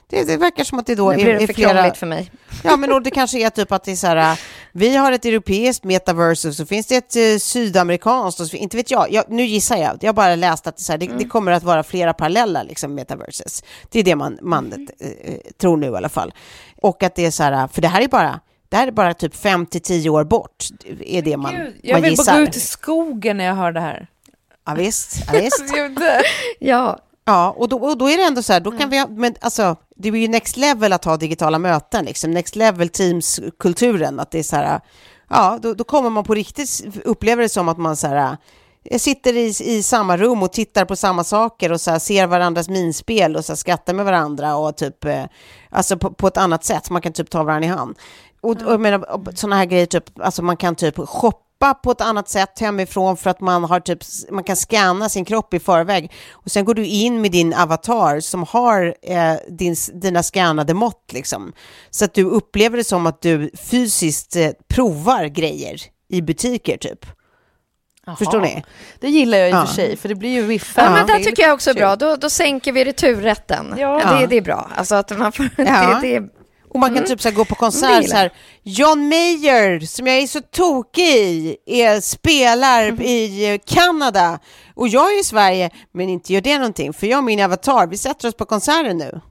Det, det verkar som att det då Nu blir är, det är för flera... för mig. Ja, men och det kanske är typ att det är så här, vi har ett europeiskt metaverse och så finns det ett eh, sydamerikanskt, och så, inte vet jag, jag, nu gissar jag, jag har bara läst att det, är så här, det, det kommer att vara flera parallella liksom, metaverses. Det är det man, man eh, tror nu i alla fall. Och att det är så här, för det här är bara, det här är bara typ 5 till 10 år bort, är det man, Gud, jag man vill gissar. bara gå ut i skogen när jag hör det här. Ja, visst, ja, visst. <laughs> Ja, Ja, och då, och då är det ändå så här, då kan vi, ha- men alltså, det är ju next level att ha digitala möten, liksom, next level teams-kulturen, att det är så här, ja, då, då kommer man på riktigt uppleva det som att man så här, eh, sitter i, i samma rum och tittar på samma saker och så här, ser varandras minspel och så här, skrattar med varandra och typ, eh, alltså på, på ett annat sätt, man kan typ ta varandra i hand. Och, och jag menar, sådana här grejer, typ, alltså man kan typ shoppa på ett annat sätt hemifrån för att man har typ, man kan scanna sin kropp i förväg och sen går du in med din avatar som har eh, din, dina scannade mått liksom. Så att du upplever det som att du fysiskt eh, provar grejer i butiker typ. Förstår ni? Det gillar jag i och Ja. för sig, för det blir ju ja, viffar. men Det tycker jag också är bra. Då, då sänker vi returrätten. Ja. Ja. Det, det är bra. Alltså att man får, Ja. det, det är, Och man kan typ så gå på konsert så här. John Mayer, som jag är så tokig i, är, spelar i eh, Kanada. Och jag är i Sverige, men inte gör det någonting. För jag och min avatar, vi sätter oss på konserten nu.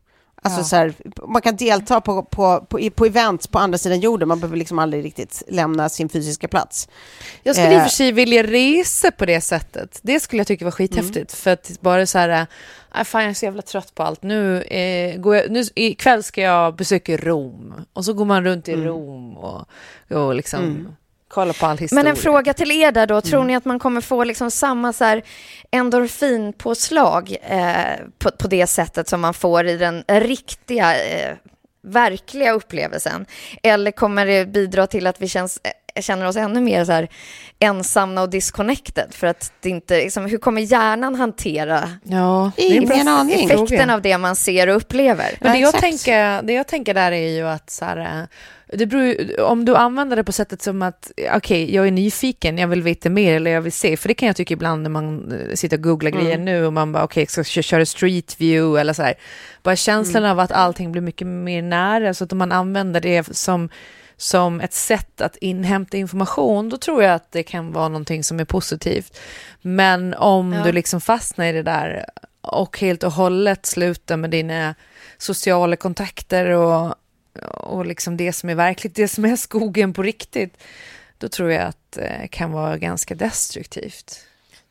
Alltså så här, man kan delta på, på, på, på events på andra sidan jorden. Man behöver liksom aldrig riktigt lämna sin fysiska plats. Jag skulle i och Eh. för sig vilja resa på det sättet. Det skulle jag tycka var skithäftigt. För att bara så här, äh, fan jag är så jävla trött på allt. Nu, eh, går jag, nu ikväll ska jag besöka Rom. Och så går man runt i Rom och, och liksom kollar på all historia. Men en fråga till er där då. Tror ni att man kommer få liksom samma så här endorfinpåslag eh, på, på det sättet som man får i den riktiga, eh, verkliga upplevelsen? Eller kommer det bidra till att vi känns, eh, känner oss ännu mer så här ensamma och disconnected? För att det inte, liksom, hur kommer hjärnan hantera Ja, Ingen aning. effekten av det man ser och upplever? Men det Ja, jag, tänker, det jag tänker där är ju att så här, det beror, om du använder det på sättet som att okej, jag är nyfiken, jag vill veta mer eller jag vill se, för det kan jag tycka ibland när man eh, sitter och googlar grejer nu och man bara okej, ska jag köra street view eller så här. Bara känslan av att allting blir mycket mer nära, så att om man använder det som som ett sätt att inhämta information, då tror jag att det kan vara någonting som är positivt. Men om Ja. du liksom fastnar i det där och helt och hållet slutar med dina sociala kontakter och, och liksom det som är verkligt, det som är skogen på riktigt, då tror jag att det kan vara ganska destruktivt.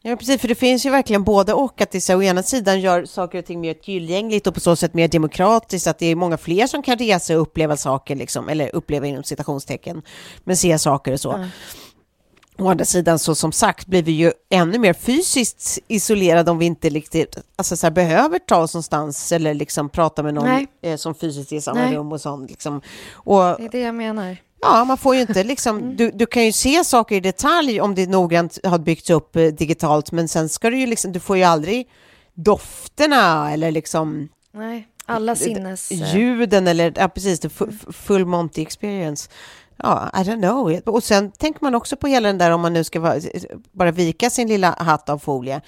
Ja, precis, för det finns ju verkligen både och, att det så, å ena sidan gör saker och ting mer tillgängligt och på så sätt mer demokratiskt, att det är många fler som kan resa och uppleva saker, liksom, eller uppleva inom citationstecken, men se saker och så. Mm. Å andra sidan, så som sagt, blir vi ju ännu mer fysiskt isolerade om vi inte riktigt alltså, så här, behöver ta oss någonstans eller liksom prata med någon eh, som fysiskt är i samma Nej. rum och sånt. Liksom. Och, det är det jag menar. Ja, man får ju inte liksom, mm. du, du kan ju se saker i detalj om det noggrant har byggts upp eh, digitalt, men sen ska du ju liksom, du får ju aldrig dofterna eller liksom... Nej, alla sinnes... Ljuden eller, ja precis, the full Monty experience. Ja, I don't know. Och sen tänker man också på hela den där, om man nu ska bara vika sin lilla hatt av folie,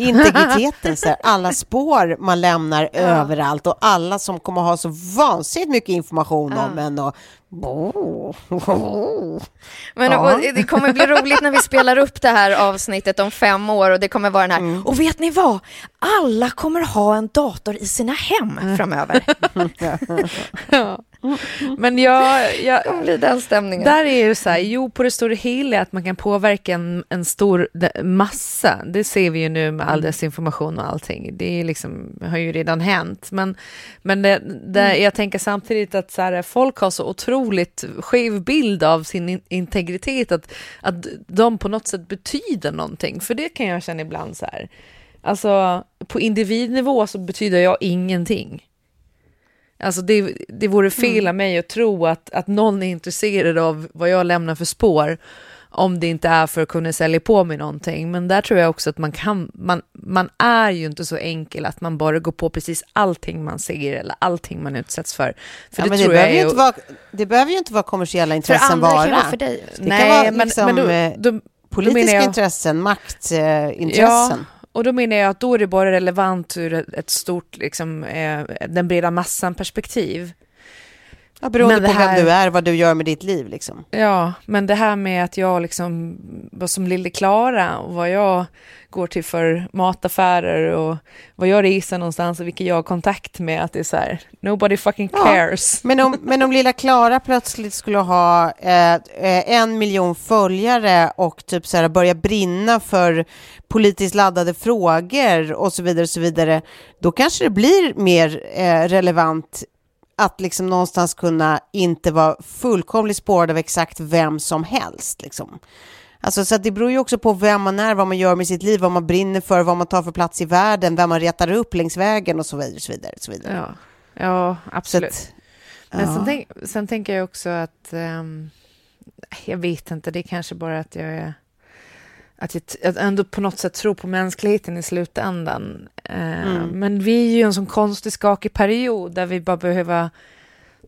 integriteten, så här, <laughs> alla spår man lämnar ja. överallt och alla som kommer ha så vansinnigt mycket information ja. om en och men ja. det kommer bli roligt när vi spelar upp det här avsnittet om fem år och det kommer vara den här, mm. och vet ni vad? Alla kommer ha en dator i sina hem mm. framöver. <laughs> <laughs> Men jag, jag, det blir den stämningen. Där är ju så här, jo på det stora hela att man kan påverka en, en stor massa. Det ser vi ju nu med all mm. desinformation och allting. Det är liksom, har ju redan hänt. Men, men det, det, mm. jag tänker samtidigt att så här, folk har så otroligt skev bild av sin integritet, att, att de på något sätt betyder någonting. För det kan jag känna ibland så här, alltså på individnivå så betyder jag ingenting. Alltså det, det vore fel mm. av mig att tro att, att någon är intresserad av vad jag lämnar för spår om det inte är för att kunna sälja på mig någonting. Men där tror jag också att man kan, man, man är ju inte så enkel att man bara går på precis allting man ser eller allting man utsätts för. för ja, det, tror det, behöver jag ju inte vara, det behöver ju inte vara kommersiella intressen vara. För andra för dig. Det Nej, kan vara liksom, men, men då, då, politiska jag, intressen, maktintressen. Ja, och då menar jag att då är det bara relevant ur ett stort, liksom, eh, den breda massan perspektiv. Ja, beroende på här, vem du är, vad du gör med ditt liv. Liksom. Ja, men det här med att jag liksom var som lille Klara och vad jag går till för mataffärer och vad jag reser någonstans och vilka jag har kontakt med, att det är så här, nobody fucking cares. Ja, men, om, <laughs> men om lilla Klara plötsligt skulle ha eh, eh, en miljon följare och typ så här börja brinna för politiskt laddade frågor och så vidare, och så vidare, då kanske det blir mer eh, relevant att liksom någonstans kunna inte vara fullkomligt spårad av exakt vem som helst. Liksom. Alltså, så det beror ju också på vem man är, vad man gör med sitt liv, vad man brinner för, vad man tar för plats i världen, vem man retar upp längs vägen och så vidare. Så vidare, så vidare. Ja. ja, absolut. Att, Men ja. Sen, tänk, sen tänker jag också att, um, jag vet inte, det är kanske bara att jag är att jag ändå på något sätt tror på mänskligheten i slutändan. Eh, mm. Men vi är ju en sån konstig, skakig period där vi bara behöver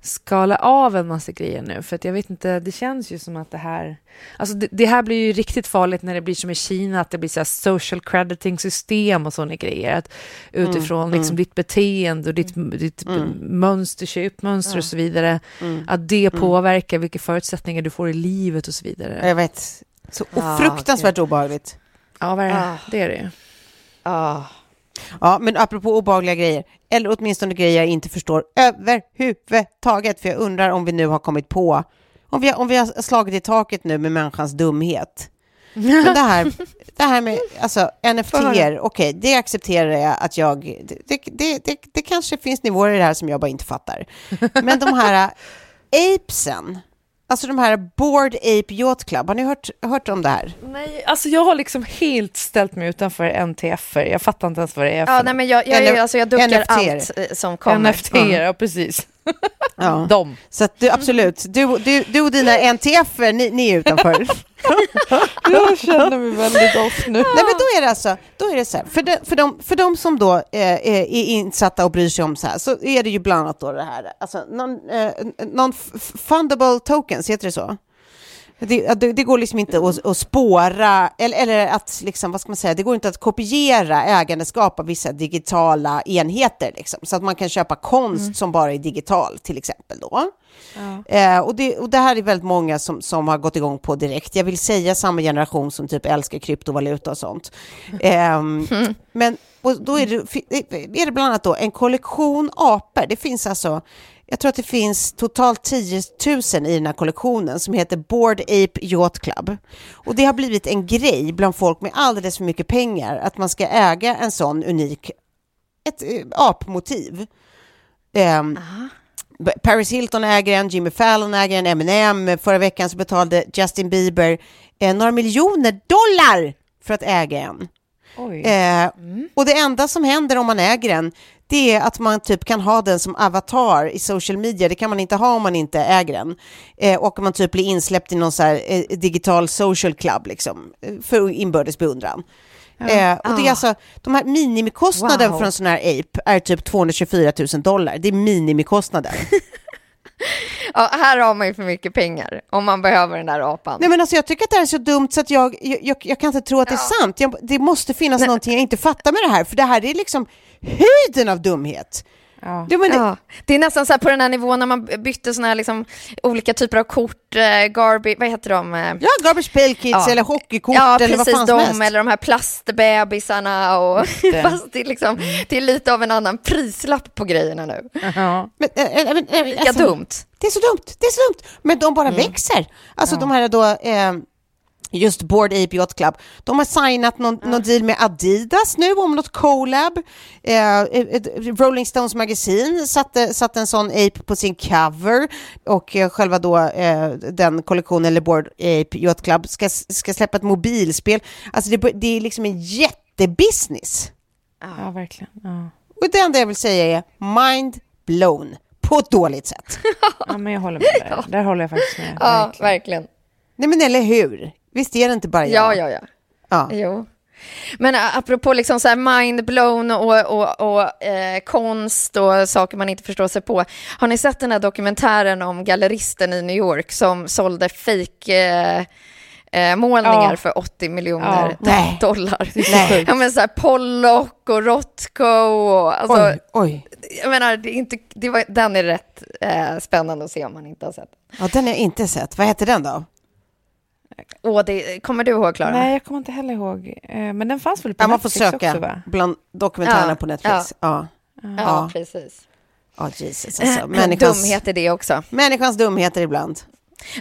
skala av en massa grejer nu. För att jag vet inte, det känns ju som att det här... Alltså det, det här blir ju riktigt farligt när det blir som i Kina, att det blir så social crediting system och sådana grejer. Att utifrån mm, liksom mm. ditt beteende och ditt, ditt mm. mönster, köpmönster och så vidare, mm. att det mm. påverkar vilka förutsättningar du får i livet och så vidare. Jag vet. Så ah, fruktansvärt okay. obehagligt. Ja, det? Ah. det är det ah. Ja, men apropå obehagliga grejer, eller åtminstone grejer jag inte förstår överhuvudtaget, för jag undrar om vi nu har kommit på, om vi har, om vi har slagit i taket nu med människans dumhet. Men det här, <laughs> det här med alltså, NFT, okej, okay, det accepterar jag att jag... Det, det, det, det kanske finns nivåer i det här som jag bara inte fattar. Men de här apesen, Alltså de här Board Ape Yacht Club, har ni hört, hört om det här? Nej, alltså jag har liksom helt ställt mig utanför NTF, jag fattar inte ens vad det är för Ja, nej men jag, jag, jag, alltså jag duckar allt eh, som kommer. NFT, mm. ja precis. <laughs> Ja. De. Så du, absolut, du, du, du och dina NTF, ni, ni är utanför. <laughs> jag känner mig väldigt off nu. Nej, men då är det alltså, då är det så här, för, de, för, de, för de som då eh, är insatta och bryr sig om så här, så är det ju bland annat då det här, alltså non, eh, non-fundable tokens, heter det så? Det, det, det, går liksom inte att, att spåra, eller, eller, att, liksom, vad ska man säga, det går inte att kopiera ägandeskap av vissa digitala enheter, liksom, så att man kan köpa konst mm. som bara är digital, till exempel. Då. Ja. Eh, och, det, och det här är väldigt många som, som har gått igång på direkt. Jag vill säga samma generation som typ älskar kryptovaluta och sånt. <laughs> Eh, mm. Men och då är det, är det bland annat då en kollektion apor. Det finns alltså jag tror att det finns totalt 10 000 i den här kollektionen som heter Board Ape Yacht Club. Och det har blivit en grej bland folk med alldeles för mycket pengar att man ska äga en sån unik, ett eh, apmotiv. Um, Paris Hilton äger en, Jimmy Fallon äger en, Eminem. Förra veckan så betalade Justin Bieber eh, några miljoner dollar för att äga en. Eh, Och det enda som händer om man äger den, det är att man typ kan ha den som avatar i social media. Det kan man inte ha om man inte äger den. Eh, och man typ blir insläppt i någon så här, eh, digital social club liksom, eh, för inbördes beundran. Eh, och det är Ah. alltså, de här minimikostnaden Wow. för en sån här ape är typ 224 000 dollar. Det är minimikostnaden. <laughs> <laughs> Ja, här har man ju för mycket pengar om man behöver den där apan. Nej men alltså jag tycker att det här är så dumt så att jag, jag, jag, jag kan inte tro att det är sant. Jag, det måste finnas någonting jag inte fattar med det här, för det här är liksom höjden av dumhet. Ja. Det, men det, Ja, det är nästan så här på den här nivån när man bytte såna här liksom olika typer av kort, eh, Garby, vad heter de? Eh, Ja, Garbage Pail Kids Ja. eller hockeykort ja, eller vad precis fan de, helst. eller de här plastbebisarna och det. <laughs> fast det är, liksom, det är lite av en annan prislapp på grejerna nu. Ja. Men, äh, äh, äh, Lika dumt. Det är så dumt, det är så dumt. Men de bara Mm. växer. Alltså de här då, eh, just Board Ape Yacht Club, de har signat någon, någon deal med Adidas nu om något collab. Eh, Rolling Stones magasin satte, satte en sån ape på sin cover och eh, själva då eh, den kollektionen, eller Board Ape Yacht Club, ska, ska släppa ett mobilspel. Alltså det, det är liksom en jättebusiness. ja, verkligen. Ja. Och det enda jag vill säga är mind blown på ett dåligt sätt. ja, men jag håller med <laughs> där. Där håller jag faktiskt med. Ja, verkligen. verkligen. Nej men eller hur? Visst är det inte bara jag? Ja, ja, ja. Ja. Jo. Men apropå liksom så här mind-blown och, och, och eh, konst och saker man inte förstår sig på. Har ni sett den här dokumentären om galleristen i New York som sålde fake eh, eh, målningar Ja. för 80 miljoner Ja. Dollar? Nej. Ja, men så här Pollock och Rothko och alltså, Oj, oj. jag menar, det är inte, det var, den är rätt eh, spännande att se om man inte har sett. Ja, den har jag inte sett. Vad heter den då? Åh, det, kommer du ihåg, Klara? Nej, jag kommer inte heller ihåg. Eh, Men den fanns väl på Ja, man får Netflix söka också, va? bland dokumentärerna Ja, på Netflix. Ja, Ja, Ja. precis. ja Jesus alltså. Eh, Människans, Dumhet är det också. människans dumheter ibland.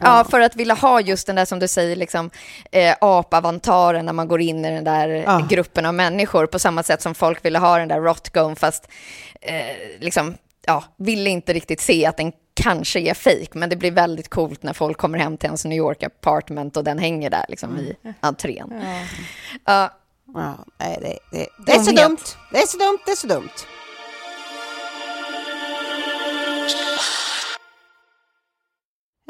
Ja, för att vilja ha just den där som du säger, liksom, eh, apavantaren när man går in i den där Ja. gruppen av människor, på samma sätt som folk ville ha den där Rothgone, fast eh, liksom, ja, ville inte riktigt se att den kanske är fejk, men det blir väldigt coolt när folk kommer hem till ens New York apartment och den hänger där liksom, i entrén. Ja. Ja, nej, det, det, det är så dumt. Det är så dumt, det är så dumt.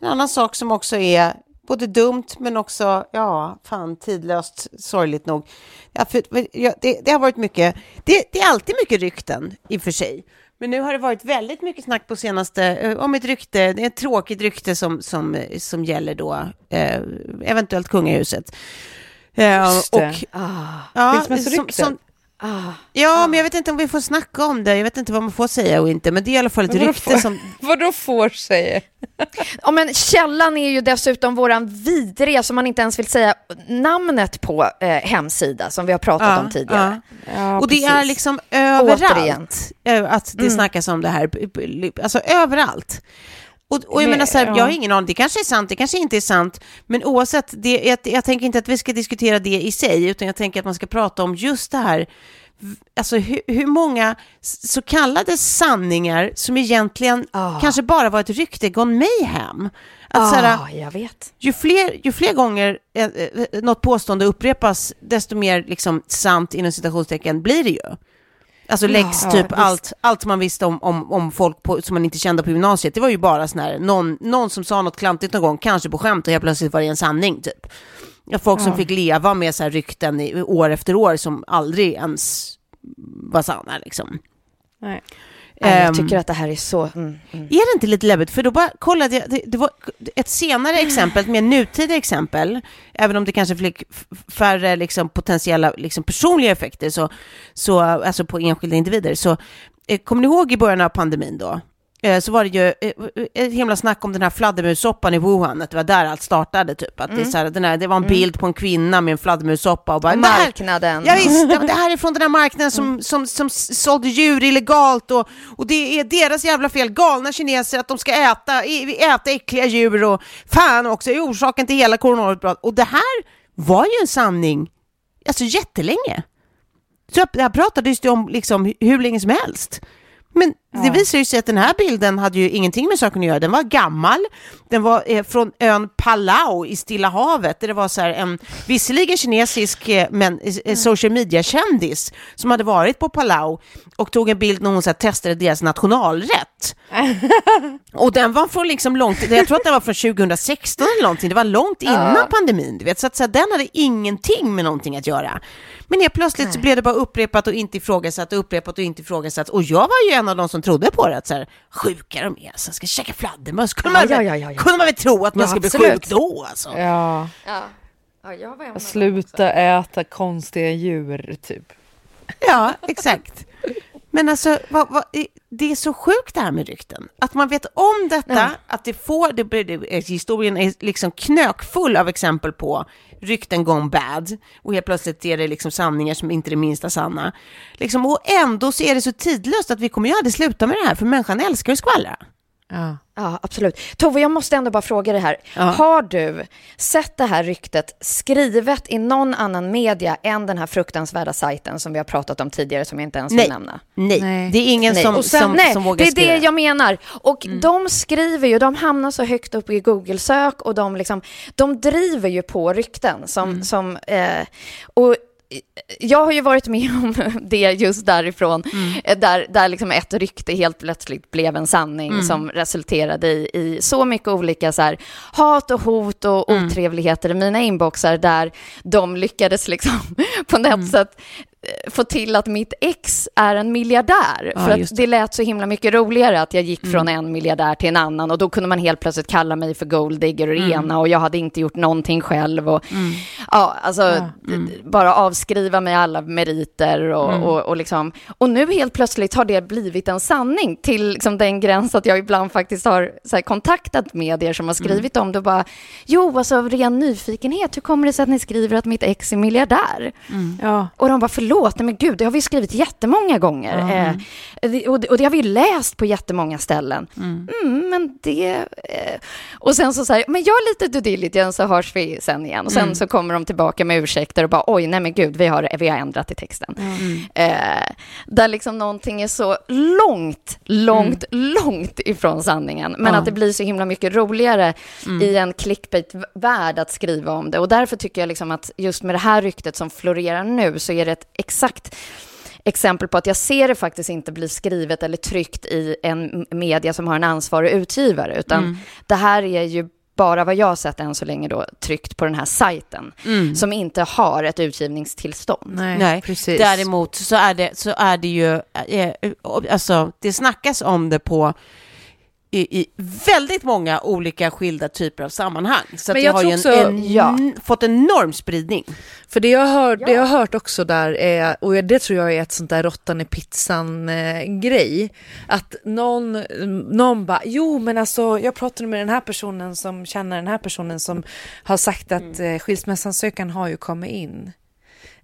En annan sak som också är både dumt men också, ja, fan tidlöst, sorgligt nog. Ja, för, ja, det, det har varit mycket, det, det är alltid mycket rykten i och för sig. Men nu har det varit väldigt mycket snack på senaste, eh, om ett rykte, det är ett tråkigt rykte som, som, eh, som gäller då eh, eventuellt kungahuset. Eh, Just det. och, Ah, ja, Skilsmässoryktet? som, som, ah. Ja, men jag vet inte om vi får snacka om det. Jag vet inte vad man får säga och inte, men det är i alla fall ett vadå rykte får- som... <laughs> Vadå får säga? Ja, men källan är ju dessutom våran vidriga, som man inte ens vill säga namnet på eh, hemsida, som vi har pratat Ja, om tidigare. Ja, och det precis. är liksom Återigen. överallt eh, att det Mm. snackas om det här. Alltså överallt. Och, och jag Men, menar så här, ja. jag har ingen aning, det kanske är sant, det kanske inte är sant, men oavsett, det, jag, jag tänker inte att vi ska diskutera det i sig, utan jag tänker att man ska prata om just det här, alltså hur, hur många så kallade sanningar som egentligen Ah. kanske bara var ett rykte gone mayhem. Att så här, ah, jag vet. ju fler, ju fler gånger eh, eh, något påstående upprepas, desto mer liksom, sant inom citationstecken blir det ju. Alltså läggs Ja, typ allt, allt man visste om, om, om folk på, som man inte kände på gymnasiet, det var ju bara sån här, någon, någon som sa något klantigt någon gång, kanske på skämt och helt plötsligt var det en sanning typ. Ja, Folk som Ja. fick leva med så här rykten i, år efter år som aldrig ens var sanna liksom. Nej. Jag Ehm, tycker att det här är så... Mm, mm. är det inte lite läbbigt? För då bara kollade jag, det, det var ett senare exempel, ett mer nutida exempel, även om det kanske fick färre liksom, potentiella liksom, personliga effekter, så, så, alltså på enskilda individer. Så, eh, kommer ni ihåg i början av pandemin då? Eh, så var det ju eh, ett himla snack om den här fladdermussoppan i Wuhan, att det var där allt startade typ. Att det, är så här, den här, det var en bild på en kvinna med en fladdermussoppa och bara... Och "Det här- marknaden. Ja, visst, det här är från den här marknaden som, som, som sålde djur illegalt och, och det är deras jävla fel, galna kineser, att de ska äta, äta äckliga djur och fan också är orsaken till hela coronautbrottet. Och det här var ju en sanning, alltså jättelänge. Så det här pratades det om liksom hur länge som helst. Men det visar ju sig att den här bilden hade ju ingenting med saken att göra. Den var gammal, den var eh, från ön Palau i Stilla havet, där det var så här en visserligen kinesisk eh, men eh, social media-kändis som hade varit på Palau och tog en bild när hon så här, testade deras nationalrätt. <laughs> och den var från liksom långt, jag tror att den var från 2016 eller någonting, det var långt innan pandemin, du vet, så att så här, den hade ingenting med någonting att göra. Men helt plötsligt så blev det bara upprepat och inte ifrågasatt och upprepat och inte ifrågasatt. Och jag var ju en av de som trodde på det, att så här, sjuka de är, så ska käka fladdermöss. Kunde, man Ja, väl- ja, ja, ja. kunde man väl tro att man Ja, skulle bli sjuk då alltså? Ja, Ja. Ja, jag var en av dem sluta äta konstiga djur typ. Ja, exakt. Men alltså, vad, vad, det är så sjukt det här med rykten. Att man vet om detta, att det får, det, det, det, historien är liksom knökfull av exempel på rykten gone bad och helt plötsligt är det liksom sanningar som inte är det minsta sanna. Liksom, och ändå så är det så tidlöst att vi kommer ju aldrig sluta med det här, för människan älskar ju skvallra. Ja. Ja, absolut. Tove, jag måste ändå bara fråga dig här. Har du sett det här ryktet skrivet i någon annan media än den här fruktansvärda sajten som vi har pratat om tidigare, som jag inte ens vill Nej. nämna? Nej, Nej. det är ingen Nej. som, sen- som, nej, som vågar det är skriva. det jag menar. Och de skriver ju, de hamnar så högt upp i Google-sök och de, liksom, de driver ju på rykten som, som eh, och jag har ju varit med om <laughs> det just därifrån, eh, där, där liksom ett rykte helt plötsligt blev en sanning som resulterade i, i så mycket olika så här, hat och hot och otrevligheter i mina inboxar där de lyckades liksom <laughs> på något sätt eh, få till att mitt ex är en miljardär. Ja, för att det lät så himla mycket roligare att jag gick från en miljardär till en annan. Och då kunde man helt plötsligt kalla mig för golddigger och det ena. Och jag hade inte gjort någonting själv. Och, ja, alltså, d- d- bara avskriva mig alla meriter och, och, och, liksom, och nu helt plötsligt har det blivit en sanning till liksom, den gräns att jag ibland faktiskt har så här, kontaktat medier som har skrivit om det och bara, jo, alltså av ren nyfikenhet, hur kommer det sig att ni skriver att mitt ex är miljardär? Ja. Och de bara, förlåt, nej men gud, det har vi skrivit jättemånga gånger. Eh, det- och, det- och det har vi läst på jättemånga ställen. Mm, men det... Eh, och sen så säger men gör lite due diligence så hörs vi sen igen. Och sen så kommer de tillbaka med ursäkter och bara, oj, nej men gud, vi har, vi har ändrat i texten. Eh, där liksom någonting är så långt, långt, långt ifrån sanningen. Men att det blir så himla mycket roligare i en clickbait-värld att skriva om det. Och därför tycker jag liksom att just med det här ryktet som florerar nu så är det ett exakt exempel på att jag ser det faktiskt inte bli skrivet eller tryckt i en media som har en ansvarig utgivare, utan det här är ju bara vad jag har sett än så länge då tryckt på den här sajten som inte har ett utgivningstillstånd. Nej, Nej, precis. däremot så är det, så är det ju, eh, alltså det snackas om det på i, i väldigt många olika skilda typer av sammanhang. Så att Men det jag har ju en, också- en, ja. fått enorm spridning. För det jag, hör, det jag har hört också där är, och det tror jag är ett sånt där råttan i pizzan eh, grej, att någon, någon bara, jo men alltså jag pratade med den här personen som känner den här personen som har sagt att Mm. eh, skilsmässansökan har ju kommit in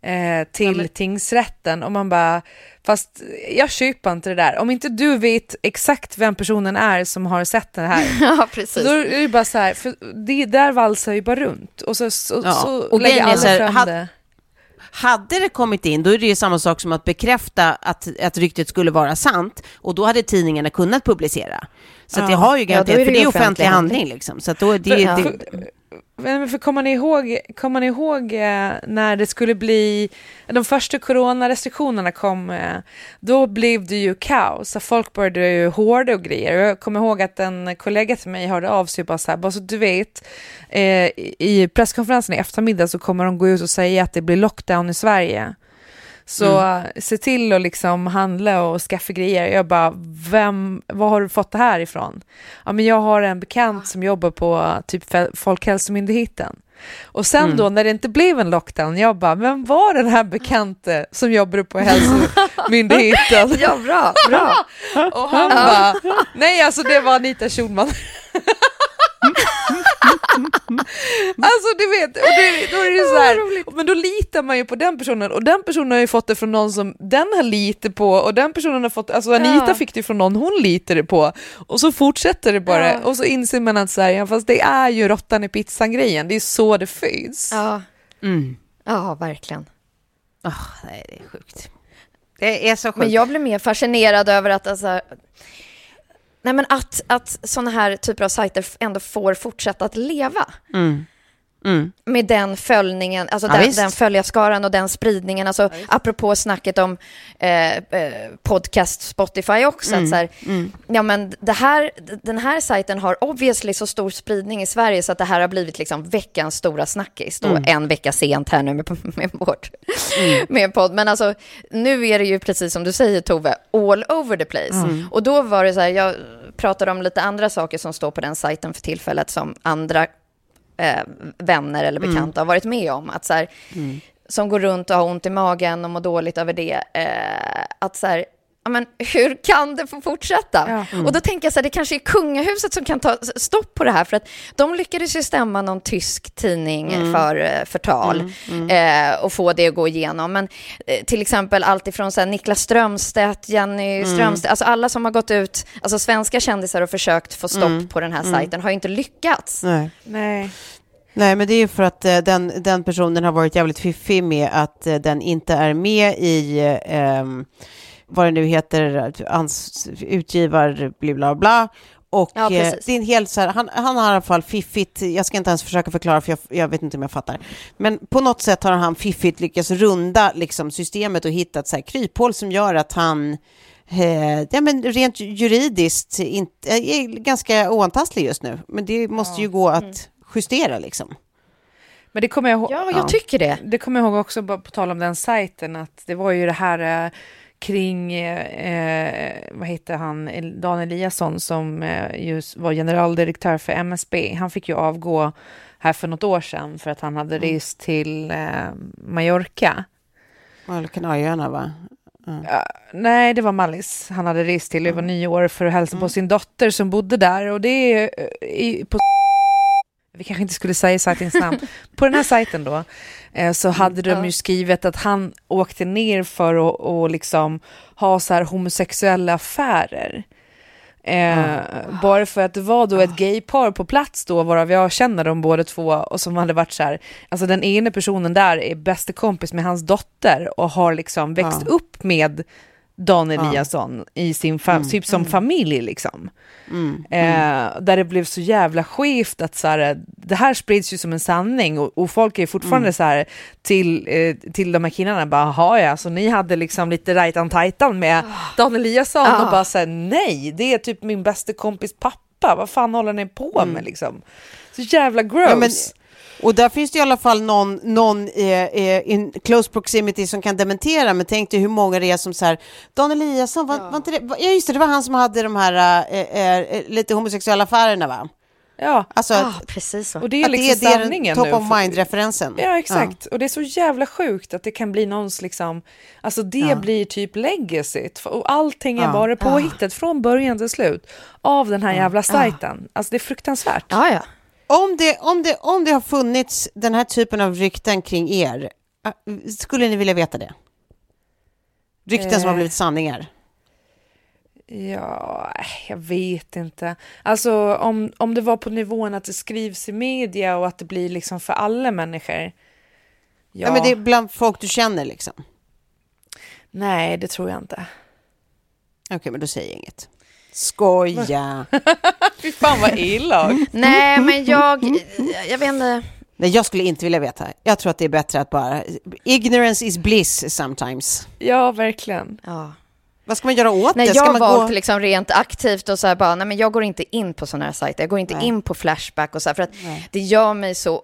eh, till tingsrätten och man bara, fast jag köper inte det där. Om inte du vet exakt vem personen är som har sett det här, <laughs> Ja, så precis. då är det bara så här, för det där valsar ju bara runt och så, så, Ja, så och lägger alla fram det. Hade det kommit in, då är det ju samma sak som att bekräfta att, att ryktet skulle vara sant och då hade tidningarna kunnat publicera. Så att det Ja. har ju Ja, garanterat, det för det är offentlig offentlig handling handling. liksom. Så att då är det, För- det, Men för kommer ni ihåg, kommer ni ihåg eh, när det skulle bli, de första coronarestriktionerna kom, eh, då blev det ju kaos, folk började ju hårda och grejer. Jag kommer ihåg att en kollega till mig hörde av sig och bara så här, bara så du vet, eh, i presskonferensen i eftermiddag så kommer de gå ut och säga att det blir lockdown i Sverige. Så mm. se till att liksom handla och skaffa grejer. Jag bara, vem, var har du fått det här ifrån? Ja, men jag har en bekant som jobbar på typ Folkhälsomyndigheten. Och sen mm. då när det inte blev en lockdown, jag bara, vem var den här bekante som jobbade på hälsomyndigheten? <laughs> ja, bra, bra. <laughs> och han bara, nej alltså det var Anita Schulman. <laughs> <laughs> alltså du vet, och det, då är det så här, men då litar man ju på den personen och den personen har ju fått det från någon som den har litat på och den personen har fått, alltså Anita ja. fick det från någon hon litade på och så fortsätter det bara ja. och så inser man att så här, ja, fast det är ju råttan i pizzan grejen, det är så det föds. Ja, mm. ja verkligen. Oh, nej, det är sjukt. Det är så sjukt. Men jag blir mer fascinerad över att alltså, Nej, men att, att sådana här typer av sajter ändå får fortsätta att leva. Mm. Mm. Med den följningen, alltså ja, den, den följarskaran och den spridningen. Alltså, ja, apropå snacket om eh, eh, podcast Spotify också. Mm. Att så här, mm. ja, men det här, den här sajten har obviously så stor spridning i Sverige så att det här har blivit liksom veckans stora snackis. Då, mm. En vecka sent här nu med, med vårt mm. <laughs> med podd. Men alltså, nu är det ju precis som du säger Tove, all over the place. Mm. Och då var det så här, jag pratade om lite andra saker som står på den sajten för tillfället som andra eh, vänner eller mm. bekanta har varit med om. Att så här, mm. Som går runt och har ont i magen och mår dåligt över det. Eh, att så här, men hur kan det få fortsätta? Ja. Mm. Och då tänker jag så här, det kanske är kungahuset som kan ta stopp på det här, för att de lyckades ju stämma någon tysk tidning mm. för eh, förtal mm. mm. Eh, och få det att gå igenom. Men eh, till exempel alltifrån så här, Niklas Strömstedt, Jenny mm. Strömstedt, alltså alla som har gått ut, alltså svenska kändisar och försökt få stopp mm. på den här sajten har ju inte lyckats. Nej. Nej. Nej, men det är ju för att eh, den, den personen har varit jävligt fiffig med att eh, den inte är med i eh, vad det nu heter, ans, utgivar, bla bla bla. Och ja, eh, det är en helt så här, han, han har i alla fall fiffigt, jag ska inte ens försöka förklara för jag, jag, vet inte om jag fattar. Men på något sätt har han fiffigt lyckats runda liksom, systemet och hittat så här, kryphål som gör att han eh, ja, men rent juridiskt inte, är ganska oantastlig just nu. Men det måste ja. ju gå att mm. justera liksom. Men det kommer jag ihåg. Ja, jag ja. tycker det. Det kommer jag ihåg också på tal om den sajten att det var ju det här eh, kring, eh, vad heter han, Dan Eliasson som eh, var generaldirektör för MSB. Han fick ju avgå här för något år sedan för att han hade mm. rest till eh, Mallorca. Eller Kanarieöarna va? Mm. Uh, nej, det var Mallis. Han hade rest till över mm. nio år för att hälsa mm. på sin dotter som bodde där och det är i, på vi kanske inte skulle säga sajtens namn, på den här sajten då, eh, så hade de ju skrivit att han åkte ner för att och liksom ha så här homosexuella affärer. Eh, mm. Bara för att det var då ett gaypar på plats då, varav jag känner dem båda två och som hade varit så här, alltså den ena personen där är bästa kompis med hans dotter och har liksom växt mm. upp med Dan Eliasson ja. i sin mm. typ som mm. familj liksom. Mm. Eh, där det blev så jävla skevt att så här, det här sprids ju som en sanning och, och folk är fortfarande mm. så här till, eh, till de här killarna bara, jaha ja, så ni hade liksom lite rajtan tajtan med oh. Dan Eliasson oh. och bara säger nej, det är typ min bästa kompis pappa, vad fan håller ni på med mm. liksom? Så jävla gross. Ja, men och där finns det i alla fall någon, någon eh, eh, in close proximity som kan dementera, men tänk dig hur många det är som så här, Dan Eliasson, var, ja. var inte det, ja just det, det var han som hade de här eh, eh, eh lite homosexuella affärerna va? Ja, alltså, ah, precis så. Och det är liksom det är sanningen top nu. Top of mind-referensen. Ja, exakt. Ja. Och det är så jävla sjukt att det kan bli någons liksom, alltså det ja. blir typ legacyt. Och allting är ja. bara påhittat från början till slut av den här jävla sajten. Alltså det är fruktansvärt. Ja, ja om det, om, det, om det har funnits den här typen av rykten kring er, äh, skulle ni vilja veta det? Rykten eh, som har blivit sanningar? Ja, jag vet inte. Alltså om, om det var på nivån att det skrivs i media och att det blir liksom för alla människor. Ja, ja men det är bland folk du känner liksom? Nej, det tror jag inte. Okej, okay, men då säger jag inget. Skoja! <laughs> Fy fan vad illa. Nej, men jag, jag vet inte. Nej, jag skulle inte vilja veta. Jag tror att det är bättre att bara... Ignorance is bliss sometimes. Ja, verkligen. Ja. Vad ska man göra åt nej, det? Ska jag har valt gå... liksom rent aktivt och så här bara, nej men jag går inte in på sådana här sajter. Jag går inte nej. in på Flashback och så här, för att nej. det gör mig så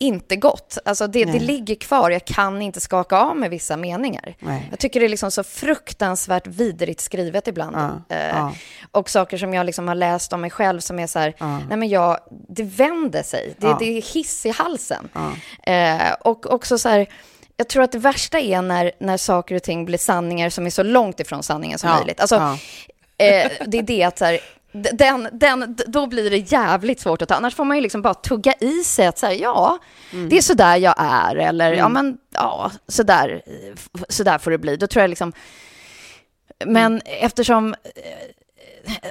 inte gått. Alltså det, det ligger kvar. Jag kan inte skaka av med vissa meningar. Nej. Jag tycker det är liksom så fruktansvärt vidrigt skrivet ibland. Ja, Eh, ja. Och saker som jag liksom har läst om mig själv som är så här, Ja. nej men jag, det vänder sig. Det, det är hiss i halsen. Eh, och också så här, jag tror att det värsta är när, när saker och ting blir sanningar som är så långt ifrån sanningen som möjligt. Alltså, eh, det är det att så här, den, den, då blir det jävligt svårt att ta. Annars får man ju liksom bara tugga i sig att så här, ja, Mm. det är så där jag är. Eller ja, men ja, så där, så där får det bli. Då tror jag liksom... Men eftersom eh,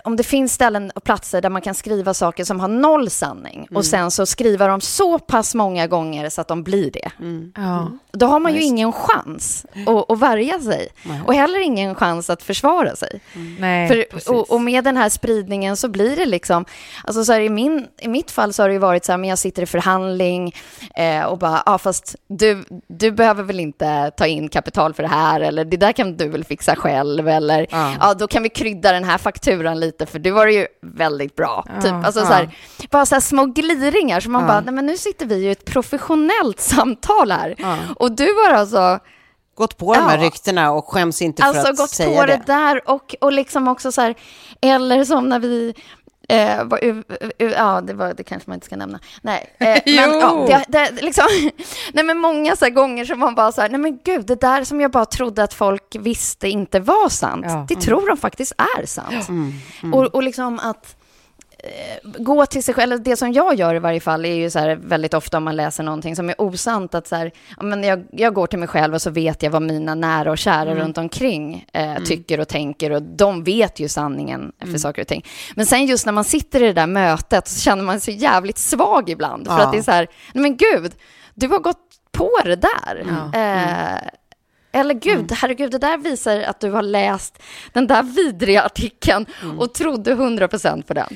om det finns ställen och platser där man kan skriva saker som har noll sanning och sen så skriva dem så pass många gånger så att de blir det. Ja. Då har man ju ingen chans att, att värja sig och heller ingen chans att försvara sig. Nej, För, och, och med den här spridningen så blir det liksom, alltså så här, i, min, i mitt fall så har det ju varit så här, men jag sitter i förhandling eh, och bara, ja fast du, du behöver väl inte ta in kapital för det här eller det där kan du väl fixa själv eller Ja. ja, då kan vi krydda den här fakturan lite för du var det ju väldigt bra. typ. alltså, ja. så här, bara så här små gliringar som man Ja. bara, nej men nu sitter vi i ett professionellt <laughs> samtal här Ja. och du har alltså Gått på de här Ja. ryktena och skäms inte för Alltså att gått säga på det. det. där och, och liksom också så här, eller som när vi Eh, var, u, u, ja, det, var, det kanske man inte ska nämna. Nej, eh, <laughs> men, ja, det, det, liksom, <laughs> nej, men många så gånger som man bara så här, nej men gud, det där som jag bara trodde att folk visste inte var sant, Ja. det tror de faktiskt är sant. Och, och liksom att gå till sig själv, det som jag gör i varje fall är ju så här väldigt ofta om man läser någonting som är osant, att så här, ja, men jag, jag går till mig själv och så vet jag vad mina nära och kära runt omkring eh, tycker och tänker och de vet ju sanningen för saker och ting. Men sen just när man sitter i det där mötet så känner man sig jävligt svag ibland, för Ja. att det är så här, nej men gud, du har gått på det där. Eh, eller gud, herregud, det där visar att du har läst den där vidriga artikeln och trodde 100% på den.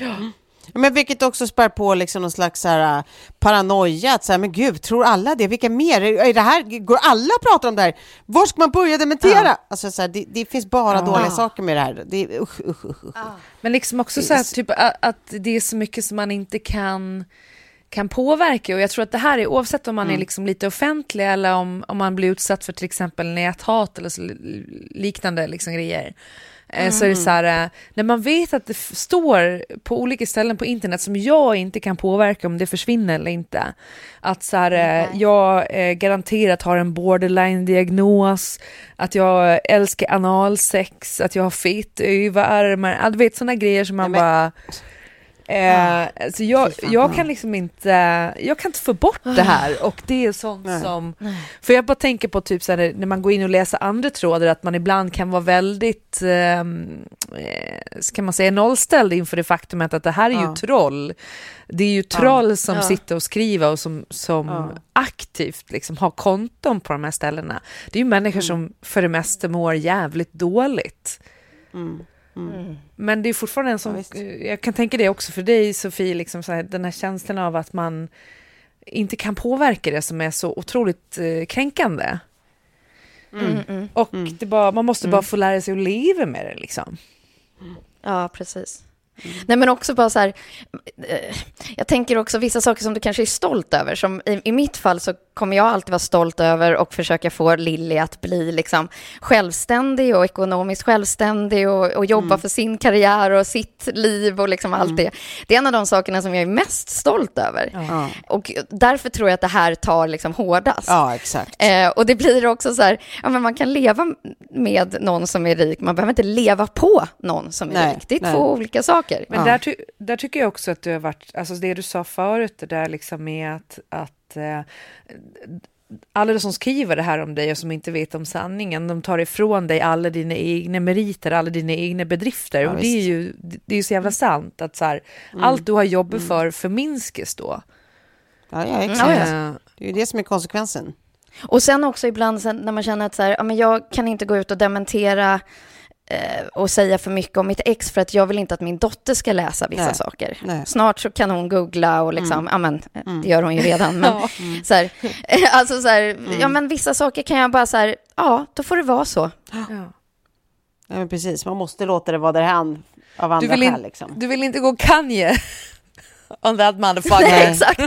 Men vilket också spär på liksom någon slags så här, äh, paranoia, att så här, men gud, tror alla det? Vilka mer? Är det här, går alla att prata om det här? Var ska man börja dementera? Alltså, så här, det, det finns bara dåliga saker med det här. Det usch, usch, usch. usch. Men liksom också så här, typ, att, det är så mycket som man inte kan, kan påverka. Och jag tror att det här är oavsett om man är liksom lite offentlig eller om, om man blir utsatt för till exempel näthat eller så, liknande liksom grejer. Eh, Så är det så här, eh, när man vet att det står på olika ställen på internet som jag inte kan påverka om det försvinner eller inte. Att så här, eh, jag garanterat har en borderline-diagnos, att jag älskar analsex, att jag har fett överarmar, ja, du vet sådana grejer som man Nej, men- Eh, så jag, jag kan liksom inte, jag kan inte få bort det här och det är sånt Nej. som, för jag bara tänker på typ så här, när man går in och läser andra trådar att man ibland kan vara väldigt, ehm, eh, ska man säga nollställd inför det faktumet att det här är ju Ja. troll. Det är ju troll som sitter och skriver och som, som aktivt liksom har konton på de här ställena. Det är ju människor som för det mesta mår jävligt dåligt. Mm. Men det är fortfarande en sån, Ja, jag kan tänka det också för dig Sofie, liksom så här, den här känslan av att man inte kan påverka det som är så otroligt eh, kränkande. Mm, mm. Och det bara, man måste bara få lära sig att leva med det liksom. Ja, precis. Nej, men också bara så här, eh, jag tänker också vissa saker som du kanske är stolt över. Som i, I mitt fall så kommer jag alltid vara stolt över och försöka få Lilly att bli liksom självständig och ekonomiskt självständig och, och jobba för sin karriär och sitt liv och liksom allt det. Det är en av de sakerna som jag är mest stolt över. Ja. Och därför tror jag att det här tar liksom hårdast. ja, exakt. Eh, och det blir också så här, ja, men man kan leva med någon som är rik, man behöver inte leva på någon som är Nej, rik. Det är nej. två olika saker. Men Ja. där, ty- där tycker jag också att du har varit, alltså det du sa förut, det där liksom med att, att eh, alla som skriver det här om dig och som inte vet om sanningen, de tar ifrån dig alla dina egna meriter, alla dina egna bedrifter. Ja, och det är ju det är ju så jävla sant att så här, allt du har jobbat för förminskas då. Ja, ja, exakt. Eh, Det är ju det som är konsekvensen. Och sen också ibland sen när man känner att så här, ja, men jag kan inte gå ut och dementera och säga för mycket om mitt ex för att jag vill inte att min dotter ska läsa vissa Nej. saker. Nej. Snart så kan hon googla och liksom, ja men det gör hon ju redan. Men, <laughs> så här, <laughs> alltså så här, ja men vissa saker kan jag bara så här, ja då får det vara så. <gasps> ja. Ja, men precis, man måste låta det vara därhän av andra Du, vill skäl. in, Liksom. du vill inte gå Kanye? <laughs> on that motherfucker. Nej. exakt,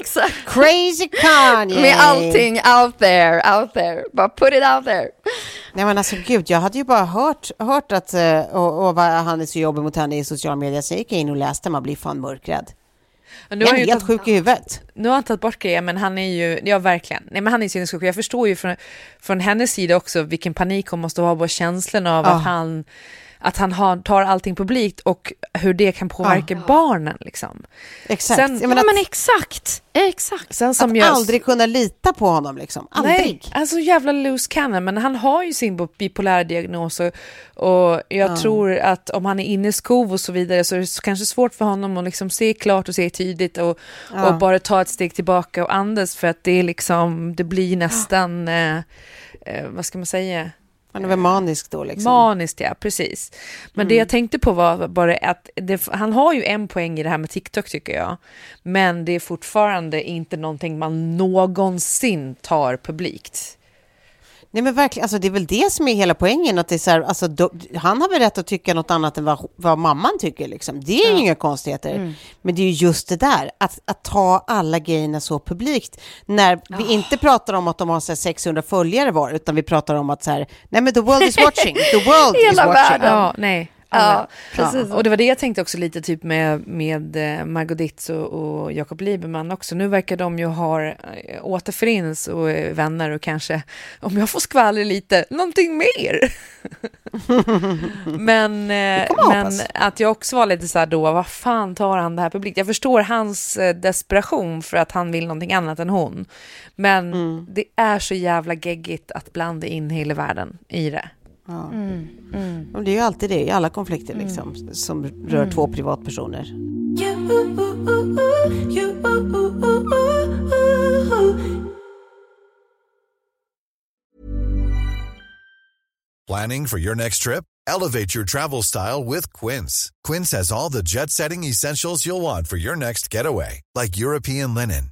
exakt. Crazy Kanye! Med allting out there, out there. Bara put it out there. Nej men alltså gud, jag hade ju bara hört, hört att, eh, och, och vad han är så jobbig mot henne i sociala medier, så gick jag in och läste, man blir fan mörkrädd. Och nu Jag har är helt tagit- sjuk i huvudet. Nu har han tagit bort grejer, men han är ju, ja verkligen, nej men han är sinnessjuk. Jag förstår ju från, från hennes sida också vilken panik hon måste ha på känslan av Ja. att han, att han har, tar allting publikt och hur det kan påverka barnen liksom. Exakt. Sen- Ja, menar, men exakt, exakt. Sen som att jag, aldrig kunna lita på honom liksom. Aldrig. Nej, alltså jävla loose cannon, men han har ju sin bipolära diagnos och, och jag tror att om han är inne i skov och så vidare så är det kanske svårt för honom att liksom se klart och se tydligt och, Ja. och bara ta ett steg tillbaka och andas för att det är liksom, det blir nästan, eh, eh, vad ska man säga? Han är väl manisk då liksom. Maniskt, ja, precis. Men det jag tänkte på var bara att det, han har ju en poäng i det här med TikTok tycker jag. Men det är fortfarande inte någonting man någonsin tar publikt. Nej men verkligen, alltså det är väl det som är hela poängen, att det är så här, alltså, då, han har väl rätt att tycka något annat än vad, vad mamman tycker liksom. Det är ju inga konstigheter. Men det är ju just det där, att, att ta alla grejerna så publikt, när vi inte pratar om att de har så här 600 följare var, utan vi pratar om att så här, nej men the world is watching, the world <laughs> is watching. Ja, nej. Alla. Ja, precis. Och det var det jag tänkte också lite typ med, med eh, Margot Ditz och, och Jakob Lieberman också. Nu verkar de ju ha äh, återförenas och är vänner och kanske, om jag får skvaller lite, någonting mer. <laughs> men eh, men att jag också var lite så här då, vad fan tar han det här publikt? Jag förstår hans eh, desperation för att han vill någonting annat än hon. Men Mm. det är så jävla geggigt att blanda in hela världen i det. Och Det är ju alltid det i alla konflikter liksom, som rör två privatpersoner. Planning for your next trip? Elevate your travel style with Quince. Quince has all the jet setting essentials you'll want for your next getaway, like European linen,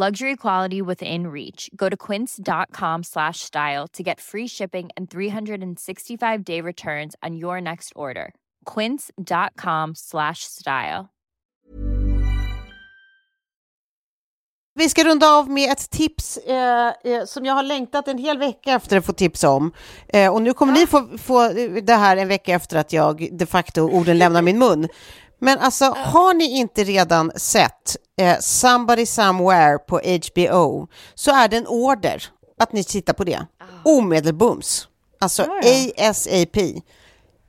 Luxury quality within reach. Go to quince.com slash style to get free shipping and 365 day returns on your next order. Quince.com slash style. Vi ska runda av med ett tips eh, eh, som jag har längtat en hel vecka efter att få tips om. Eh, och nu kommer ni få, få det här en vecka efter att jag de facto orden lämnar min mun. Men alltså, har ni inte redan sett eh, Somebody Somewhere på HBO så är det en order att ni tittar på det. Omedelbums. Alltså ASAP.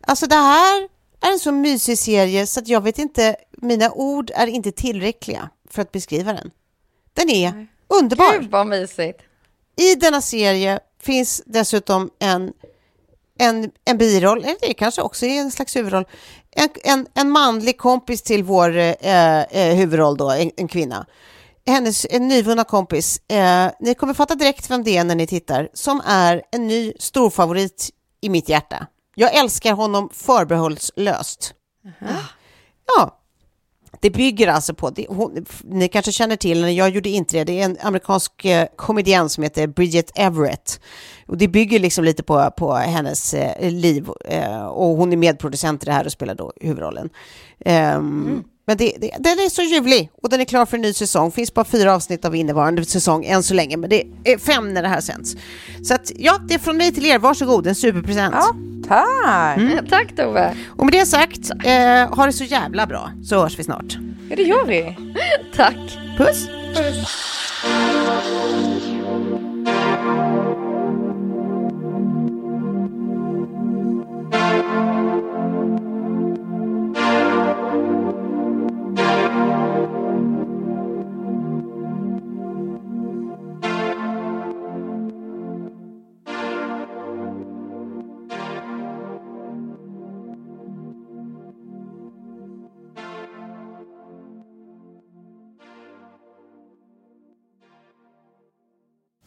Alltså det här är en så mysig serie så att jag vet inte, mina ord är inte tillräckliga för att beskriva den. Den är underbar. Gud vad mysigt. I denna serie finns dessutom en, en, en biroll, eller det kanske också är en slags huvudroll, en, en, en manlig kompis till vår eh, eh, huvudroll då, en, en kvinna. Hennes en nyvunna kompis, eh, ni kommer fatta direkt vem det är när ni tittar, som är en ny storfavorit i mitt hjärta. Jag älskar honom förbehållslöst. Ja, det bygger alltså på, det, hon, ni kanske känner till henne, jag gjorde inte det, det är en amerikansk eh, komedian som heter Bridget Everett. Och det bygger liksom lite på, på hennes eh, liv eh, och hon är medproducent i det här och spelar då huvudrollen. Um, mm. Men det, det, den är så ljuvlig och den är klar för en ny säsong. Finns bara fyra avsnitt av innevarande säsong än så länge, men det är fem när det här sänds. Så att ja, det är från mig till er. Varsågod, en superpresent. Ja, tack! Mm. Tack Tove! Och med det sagt, eh, ha det så jävla bra så hörs vi snart. Ja, det gör vi. tack! Puss! Puss.